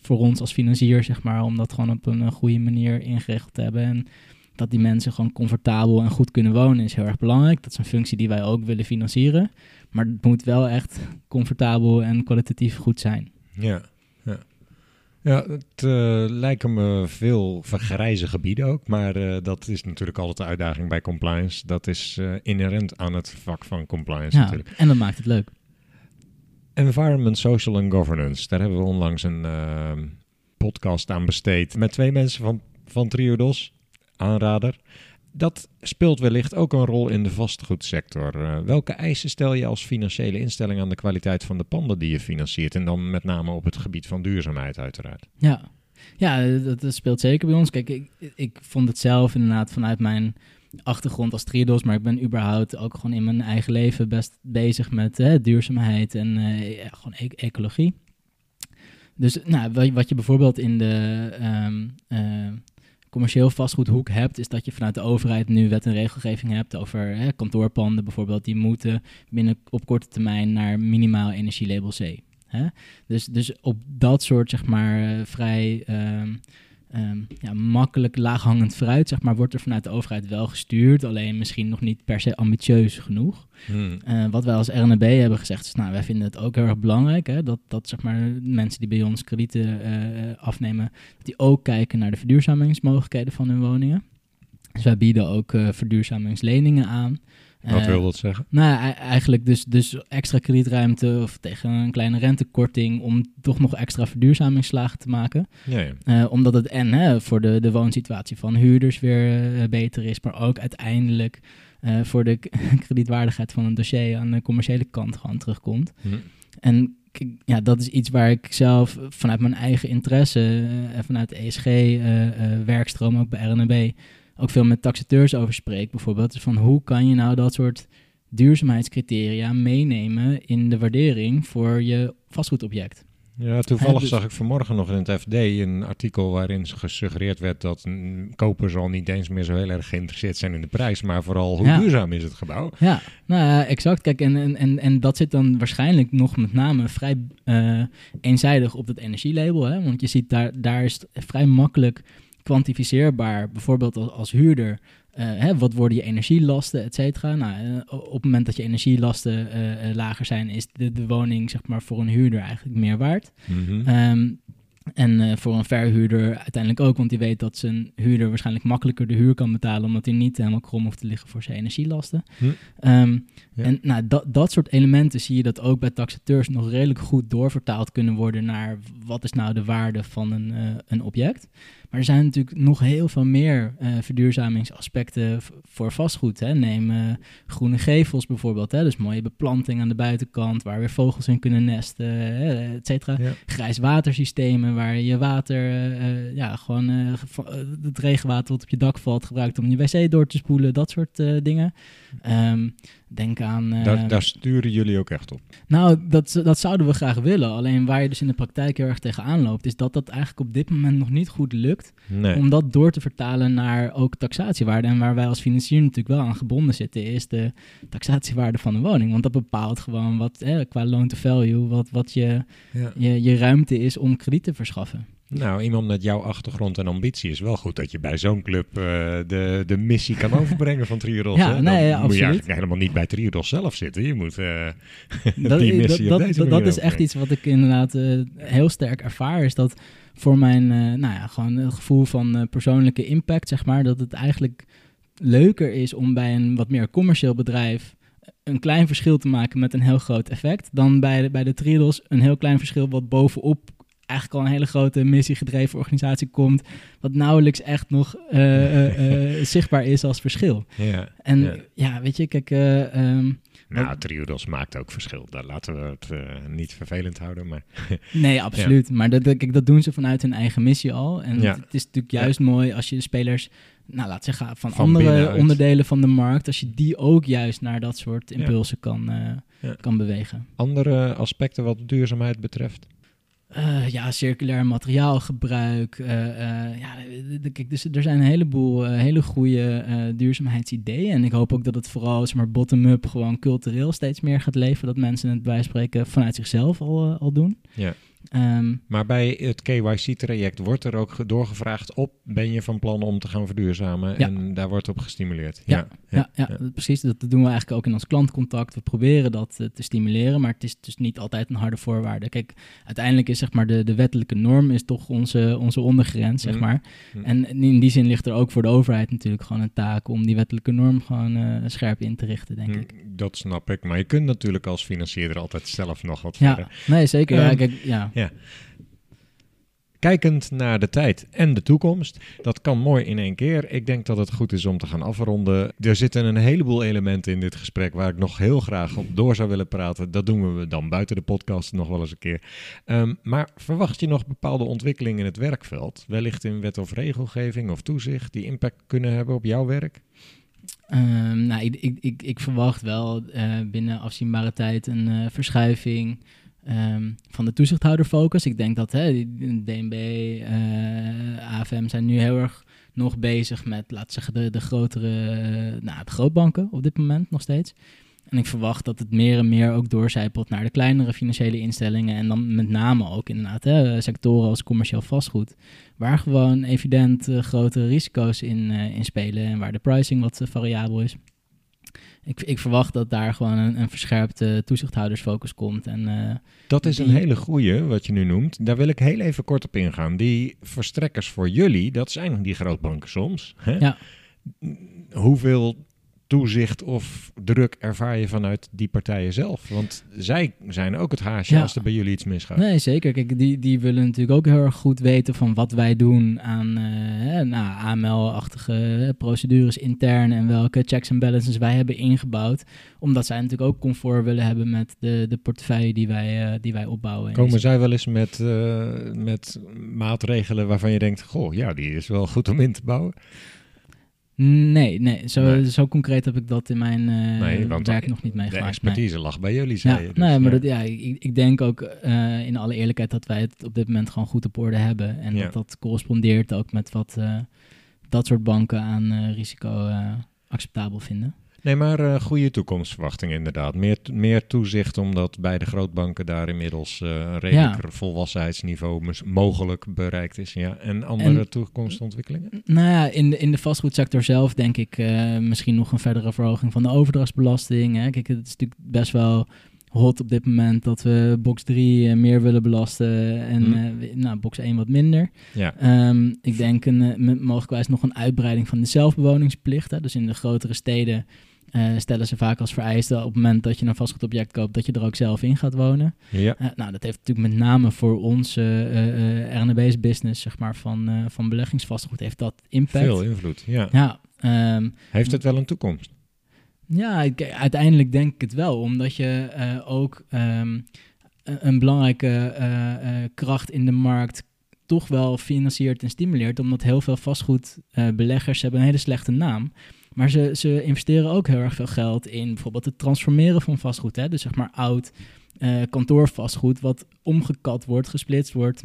voor ons als financier, zeg maar, om dat gewoon op een, eh, goede manier ingericht te hebben. En dat die mensen gewoon comfortabel en goed kunnen wonen is heel erg belangrijk. Dat is een functie die wij ook willen financieren. Maar het moet wel echt comfortabel en kwalitatief goed zijn. Ja, ja. het eh, lijken me veel vergrijze gebieden ook, maar eh, dat is natuurlijk altijd de uitdaging bij compliance. Dat is eh, inherent aan het vak van compliance Ja, natuurlijk. en dat maakt het leuk. Environment, Social and Governance, daar hebben we onlangs een podcast aan besteed met twee mensen van, van Triodos, aanrader. Dat speelt wellicht ook een rol in de vastgoedsector. Eh, welke eisen stel je als financiële instelling aan de kwaliteit van de panden die je financiert? En dan met name op het gebied van duurzaamheid uiteraard. Ja, ja dat, speelt zeker bij ons. Kijk, ik, ik vond het zelf inderdaad vanuit mijn achtergrond als triodos, maar ik ben überhaupt ook gewoon in mijn eigen leven best bezig met duurzaamheid en eh, gewoon e- ecologie. Dus nou, wat je- wat je bijvoorbeeld in de ehm, eh, commercieel vastgoedhoek hebt, is dat je vanuit de overheid nu wet en regelgeving hebt over hè, kantoorpanden bijvoorbeeld, die moeten binnen op korte termijn naar minimaal energielabel C. Hè? Dus, dus op dat soort, zeg maar, eh, vrij ehm, ehm, ja, makkelijk laaghangend fruit, zeg maar, wordt er vanuit de overheid wel gestuurd. Alleen misschien nog niet per se ambitieus genoeg. Eh, wat wij als RNB hebben gezegd is, nou, wij vinden het ook heel erg belangrijk, hè, dat, dat zeg maar, mensen die bij ons kredieten eh, afnemen, dat die ook kijken naar de verduurzamingsmogelijkheden van hun woningen. Dus wij bieden ook eh, verduurzamingsleningen aan. Wat Eh, wil dat zeggen? nou, e- eigenlijk dus, dus extra kredietruimte of tegen een kleine rentekorting om toch nog extra verduurzamingsslagen te maken. Ja, ja. Eh, omdat het en hè, voor de, de woonsituatie van huurders weer eh, beter is, maar ook uiteindelijk eh, voor de kredietwaardigheid van een dossier aan de commerciële kant gewoon terugkomt. Hm. En ja, dat is iets waar ik zelf vanuit mijn eigen interesse eh, en vanuit de ESG-werkstroom ook bij RNB ook veel met taxateurs over spreek. Bijvoorbeeld dus van hoe kan je nou dat soort duurzaamheidscriteria meenemen in de waardering voor je vastgoedobject. Ja, toevallig dus- zag ik vanmorgen nog in het FD een artikel waarin gesuggereerd werd dat kopers al niet eens meer zo heel erg geïnteresseerd zijn in de prijs, maar vooral hoe Ja. duurzaam is het gebouw. Ja, nou ja, exact. Kijk, en, en, en, en dat zit dan waarschijnlijk nog met name vrij eh, eenzijdig op het energielabel. Hè? Want je ziet daar, daar is vrij makkelijk kwantificeerbaar, bijvoorbeeld als, als huurder. eh, hè, wat worden je energielasten, et cetera? Nou, eh, op het moment dat je energielasten eh, lager zijn, is de, de woning zeg maar, voor een huurder eigenlijk meer waard. Mhm. Ehm, En voor een verhuurder uiteindelijk ook, want die weet dat zijn huurder waarschijnlijk makkelijker de huur kan betalen, omdat hij niet helemaal krom hoeft te liggen voor zijn energielasten. Hm. Ehm, Ja. En nou, dat, dat soort elementen zie je dat ook bij taxateurs nog redelijk goed doorvertaald kunnen worden naar wat is nou de waarde van een, een object. Maar er zijn natuurlijk nog heel veel meer eh, verduurzamingsaspecten voor vastgoed. Hè. Neem eh, groene gevels bijvoorbeeld, hè. dus mooie beplanting aan de buitenkant waar weer vogels in kunnen nesten, et cetera Ja. grijs watersystemen waar je water, eh, ja, gewoon het regenwater wat op je dak valt gebruikt om je wc door te spoelen, dat soort dingen. Ehm, denk aan... Daar, daar sturen jullie ook echt op. nou, dat, dat zouden we graag willen. Alleen waar je dus in de praktijk heel erg tegenaan loopt, is dat dat eigenlijk op dit moment nog niet goed lukt Nee. om dat door te vertalen naar ook taxatiewaarde. En waar wij als financier natuurlijk wel aan gebonden zitten, is de taxatiewaarde van een woning. Want dat bepaalt gewoon wat, eh, qua loan to value, wat, wat je, Ja. je, je ruimte is om krediet te verschaffen. Nou, iemand met jouw achtergrond en ambitie is wel goed dat je bij zo'n club eh, de, de missie kan overbrengen van Triodos. Ja, hè? Dan nee, ja, moet je eigenlijk helemaal niet bij Triodos zelf zitten. Je moet dat, die dat, missie op dat, deze dat, is echt iets wat ik inderdaad eh, heel sterk ervaar. Is dat voor mijn, nou ja, gewoon het gevoel van persoonlijke impact, zeg maar, dat het eigenlijk leuker is om bij een wat meer commercieel bedrijf een klein verschil te maken met een heel groot effect, dan bij de, bij de Triodos een heel klein verschil wat bovenop eigenlijk al een hele grote missiegedreven organisatie komt, wat nauwelijks echt nog eh, eh, eh, zichtbaar is als verschil. Ja. En Ja. ja, weet je, kijk, ehm, Nou, Triodos maakt ook verschil. Daar laten we het niet vervelend houden. Maar Nee, absoluut. Maar dat, kijk, dat doen ze vanuit hun eigen missie al. En Ja. het is natuurlijk juist mooi als je de spelers, nou laat zeggen, van, Van andere binnenuit. onderdelen van de markt, als je die ook juist naar dat soort impulsen kan, kan bewegen. andere aspecten wat duurzaamheid betreft? Eh, ja, circulair materiaalgebruik. eh, eh, ja, dus er zijn een heleboel hele goede duurzaamheidsideeën. En ik hoop ook dat het vooral zeg maar, bottom-up gewoon cultureel steeds meer gaat leven. Dat mensen het bij spreken vanuit zichzelf al, al doen. Ja. Ehm, Maar bij het KYC-traject wordt er ook ge- doorgevraagd op... ben je van plan om te gaan verduurzamen? Ja. En daar wordt op gestimuleerd. Ja, ja, ja, precies. Dat doen we eigenlijk ook in ons klantcontact. We proberen dat eh, te stimuleren, maar het is dus niet altijd een harde voorwaarde. Kijk, uiteindelijk is zeg maar de, de wettelijke norm is toch onze, onze ondergrens, zeg Mhm. maar. Mhm. En in die zin ligt er ook voor de overheid natuurlijk gewoon een taak om die wettelijke norm gewoon eh, scherp in te richten, denk ik. Dat snap ik. Maar je kunt natuurlijk als financierder altijd zelf nog wat Ja, verder. nee, zeker. ja, Ehm, kijk, ja. Kijkend naar de tijd en de toekomst, dat kan mooi in één keer. Ik denk dat het goed is om te gaan afronden. Er zitten een heleboel elementen in dit gesprek waar ik nog heel graag op door zou willen praten. Dat doen we dan buiten de podcast nog wel eens een keer. Ehm, maar verwacht je nog bepaalde ontwikkelingen in het werkveld? Wellicht in wet of regelgeving of toezicht die impact kunnen hebben op jouw werk? Ehm, nou, ik, ik, ik, ik verwacht wel eh, binnen afzienbare tijd een eh, verschuiving ehm, van de toezichthouderfocus. Ik denk dat hè, DNB, eh, AFM zijn nu heel erg nog bezig met, laten zeggen, de, de grotere, eh, nou, de grootbanken op dit moment nog steeds. En ik verwacht dat het meer en meer ook doorcijpelt naar de kleinere financiële instellingen. En dan met name ook inderdaad hè, sectoren als commercieel vastgoed. Waar gewoon evident eh, grote risico's in, in spelen. En waar de pricing wat variabel is. Ik, ik verwacht dat daar gewoon een, een verscherpte toezichthoudersfocus komt. En eh, Dat is een hele goeie, wat je nu noemt. Daar wil ik heel even kort op ingaan. Die verstrekkers voor jullie, dat zijn die grootbanken soms. Hè? Ja. Hoeveel toezicht of druk ervaar je vanuit die partijen zelf? Want zij zijn ook het haasje Ja. als er bij jullie iets misgaat. Nee, zeker. Kijk, die, die willen natuurlijk ook heel erg goed weten van wat wij doen aan eh, nou, AML-achtige procedures intern en welke checks en balances wij hebben ingebouwd. Omdat zij natuurlijk ook comfort willen hebben met de, de portefeuille die wij, eh, die wij opbouwen. En Komen zij wel eens met, eh, met maatregelen waarvan je denkt... goh, ja, die is wel goed om in te bouwen? Nee, nee zo, Nee. zo concreet heb ik dat in mijn Nee, want werk nog niet De meegemaakt. nee. expertise lag bij jullie, zei Ja, je. dus, nee, maar ja. Dat, ja, ik, ik denk ook eh, in alle eerlijkheid dat wij het op dit moment gewoon goed op orde hebben. En Ja. dat dat correspondeert ook met wat eh, dat soort banken aan risico acceptabel vinden. Nee, maar eh, goede toekomstverwachtingen inderdaad. Meer, meer toezicht, omdat bij de grootbanken daar inmiddels eh, een redelijker volwassenheidsniveau mogelijk bereikt is. Ja. En andere En- toekomstontwikkelingen? Nou ja, in de, in de vastgoedsector zelf denk ik eh, misschien nog een verdere verhoging van de overdrachtsbelasting. Hè. Kijk, het is natuurlijk best wel hot op dit moment dat we box 3 eh, meer willen belasten en Hm. eh, we- nou, box 1 wat minder. Ja. Ehm, ik denk een, mogelijkwijs nog een uitbreiding van de zelfbewoningsplicht. Hè. Dus in de grotere steden eh, stellen ze vaak als vereiste op het moment dat je een vastgoedobject koopt, dat je er ook zelf in gaat wonen. Ja. Eh, nou, dat heeft natuurlijk met name voor onze eh RNB's business, zeg maar, van, van beleggingsvastgoed, heeft dat impact. Veel invloed. Ja. Ja, ehm, Heeft het wel een toekomst? ja, ik- uiteindelijk denk ik het wel, omdat je ook ehm, een, belangrijke kracht in de markt toch wel financiert en stimuleert, omdat heel veel vastgoedbeleggers hebben een hele slechte naam. Maar ze, ze investeren ook heel erg veel geld in bijvoorbeeld het transformeren van vastgoed. Hè? Dus zeg maar oud eh, kantoorvastgoed, wat omgekat wordt, gesplitst wordt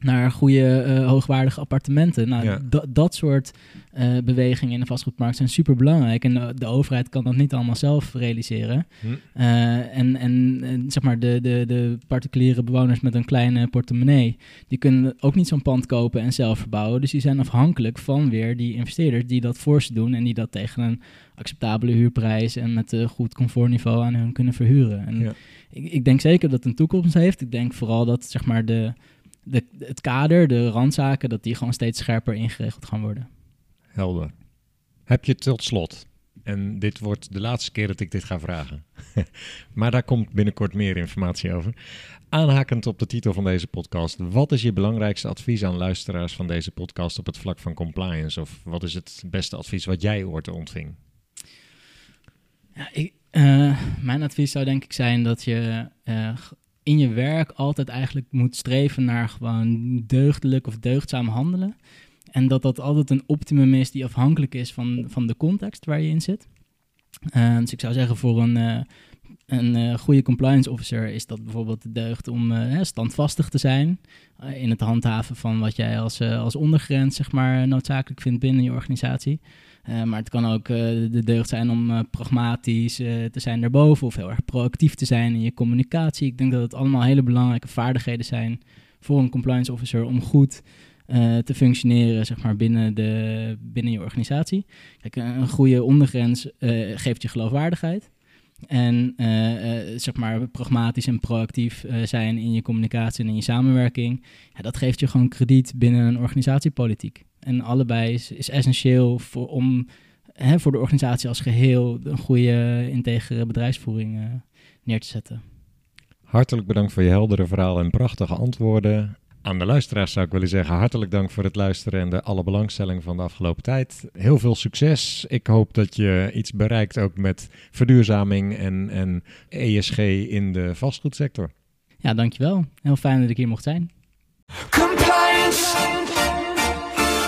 naar goede, eh, hoogwaardige appartementen. Nou, Ja. da- dat soort eh, bewegingen in de vastgoedmarkt zijn super belangrijk. En de, de overheid kan dat niet allemaal zelf realiseren. Hm. Eh, en, en, en zeg maar de, de, de particuliere bewoners met een kleine portemonnee, die kunnen ook niet zo'n pand kopen en zelf verbouwen. Dus die zijn afhankelijk van weer die investeerders die dat voor ze doen en die dat tegen een acceptabele huurprijs en met een goed comfortniveau aan hun kunnen verhuren. En Ja. ik, ik denk zeker dat het een toekomst heeft. Ik denk vooral dat zeg maar de, de, het kader, de randzaken, dat die gewoon steeds scherper ingeregeld gaan worden. Helder. Heb je tot slot, en dit wordt de laatste keer dat ik dit ga vragen, maar daar komt binnenkort meer informatie over. Aanhakend op de titel van deze podcast, wat is je belangrijkste advies aan luisteraars van deze podcast op het vlak van compliance? Of wat is het beste advies wat jij ooit ontving? Ja, ik, eh, mijn advies zou denk ik zijn dat je eh, in je werk altijd eigenlijk moet streven naar gewoon deugdelijk of deugdzaam handelen. En dat dat altijd een optimum is die afhankelijk is van, van de context waar je in zit. Eh, dus ik zou zeggen voor een, eh, een eh, goede compliance officer is dat bijvoorbeeld de deugd om standvastig te zijn in het handhaven van wat jij als, als ondergrens zeg maar, noodzakelijk vindt binnen je organisatie. Eh, maar het kan ook eh, de deugd zijn om eh, pragmatisch te zijn daarboven of heel erg proactief te zijn in je communicatie. Ik denk dat het allemaal hele belangrijke vaardigheden zijn voor een compliance officer om goed te functioneren zeg maar, binnen, de, binnen je organisatie. Kijk, een goede ondergrens geeft je geloofwaardigheid. En zeg maar pragmatisch en proactief zijn in je communicatie en in je samenwerking. Ja, dat geeft je gewoon krediet binnen een organisatiepolitiek. En allebei is, is essentieel voor, om hè, voor de organisatie als geheel een goede, integere bedrijfsvoering eh, neer te zetten. Hartelijk bedankt voor je heldere verhaal en prachtige antwoorden. Aan de luisteraars zou ik willen zeggen hartelijk dank voor het luisteren en de alle belangstelling van de afgelopen tijd. Heel veel succes. Ik hoop dat je iets bereikt ook met verduurzaming en, en ESG in de vastgoedsector. Ja, dankjewel. Heel fijn dat ik hier mocht zijn. Compliance.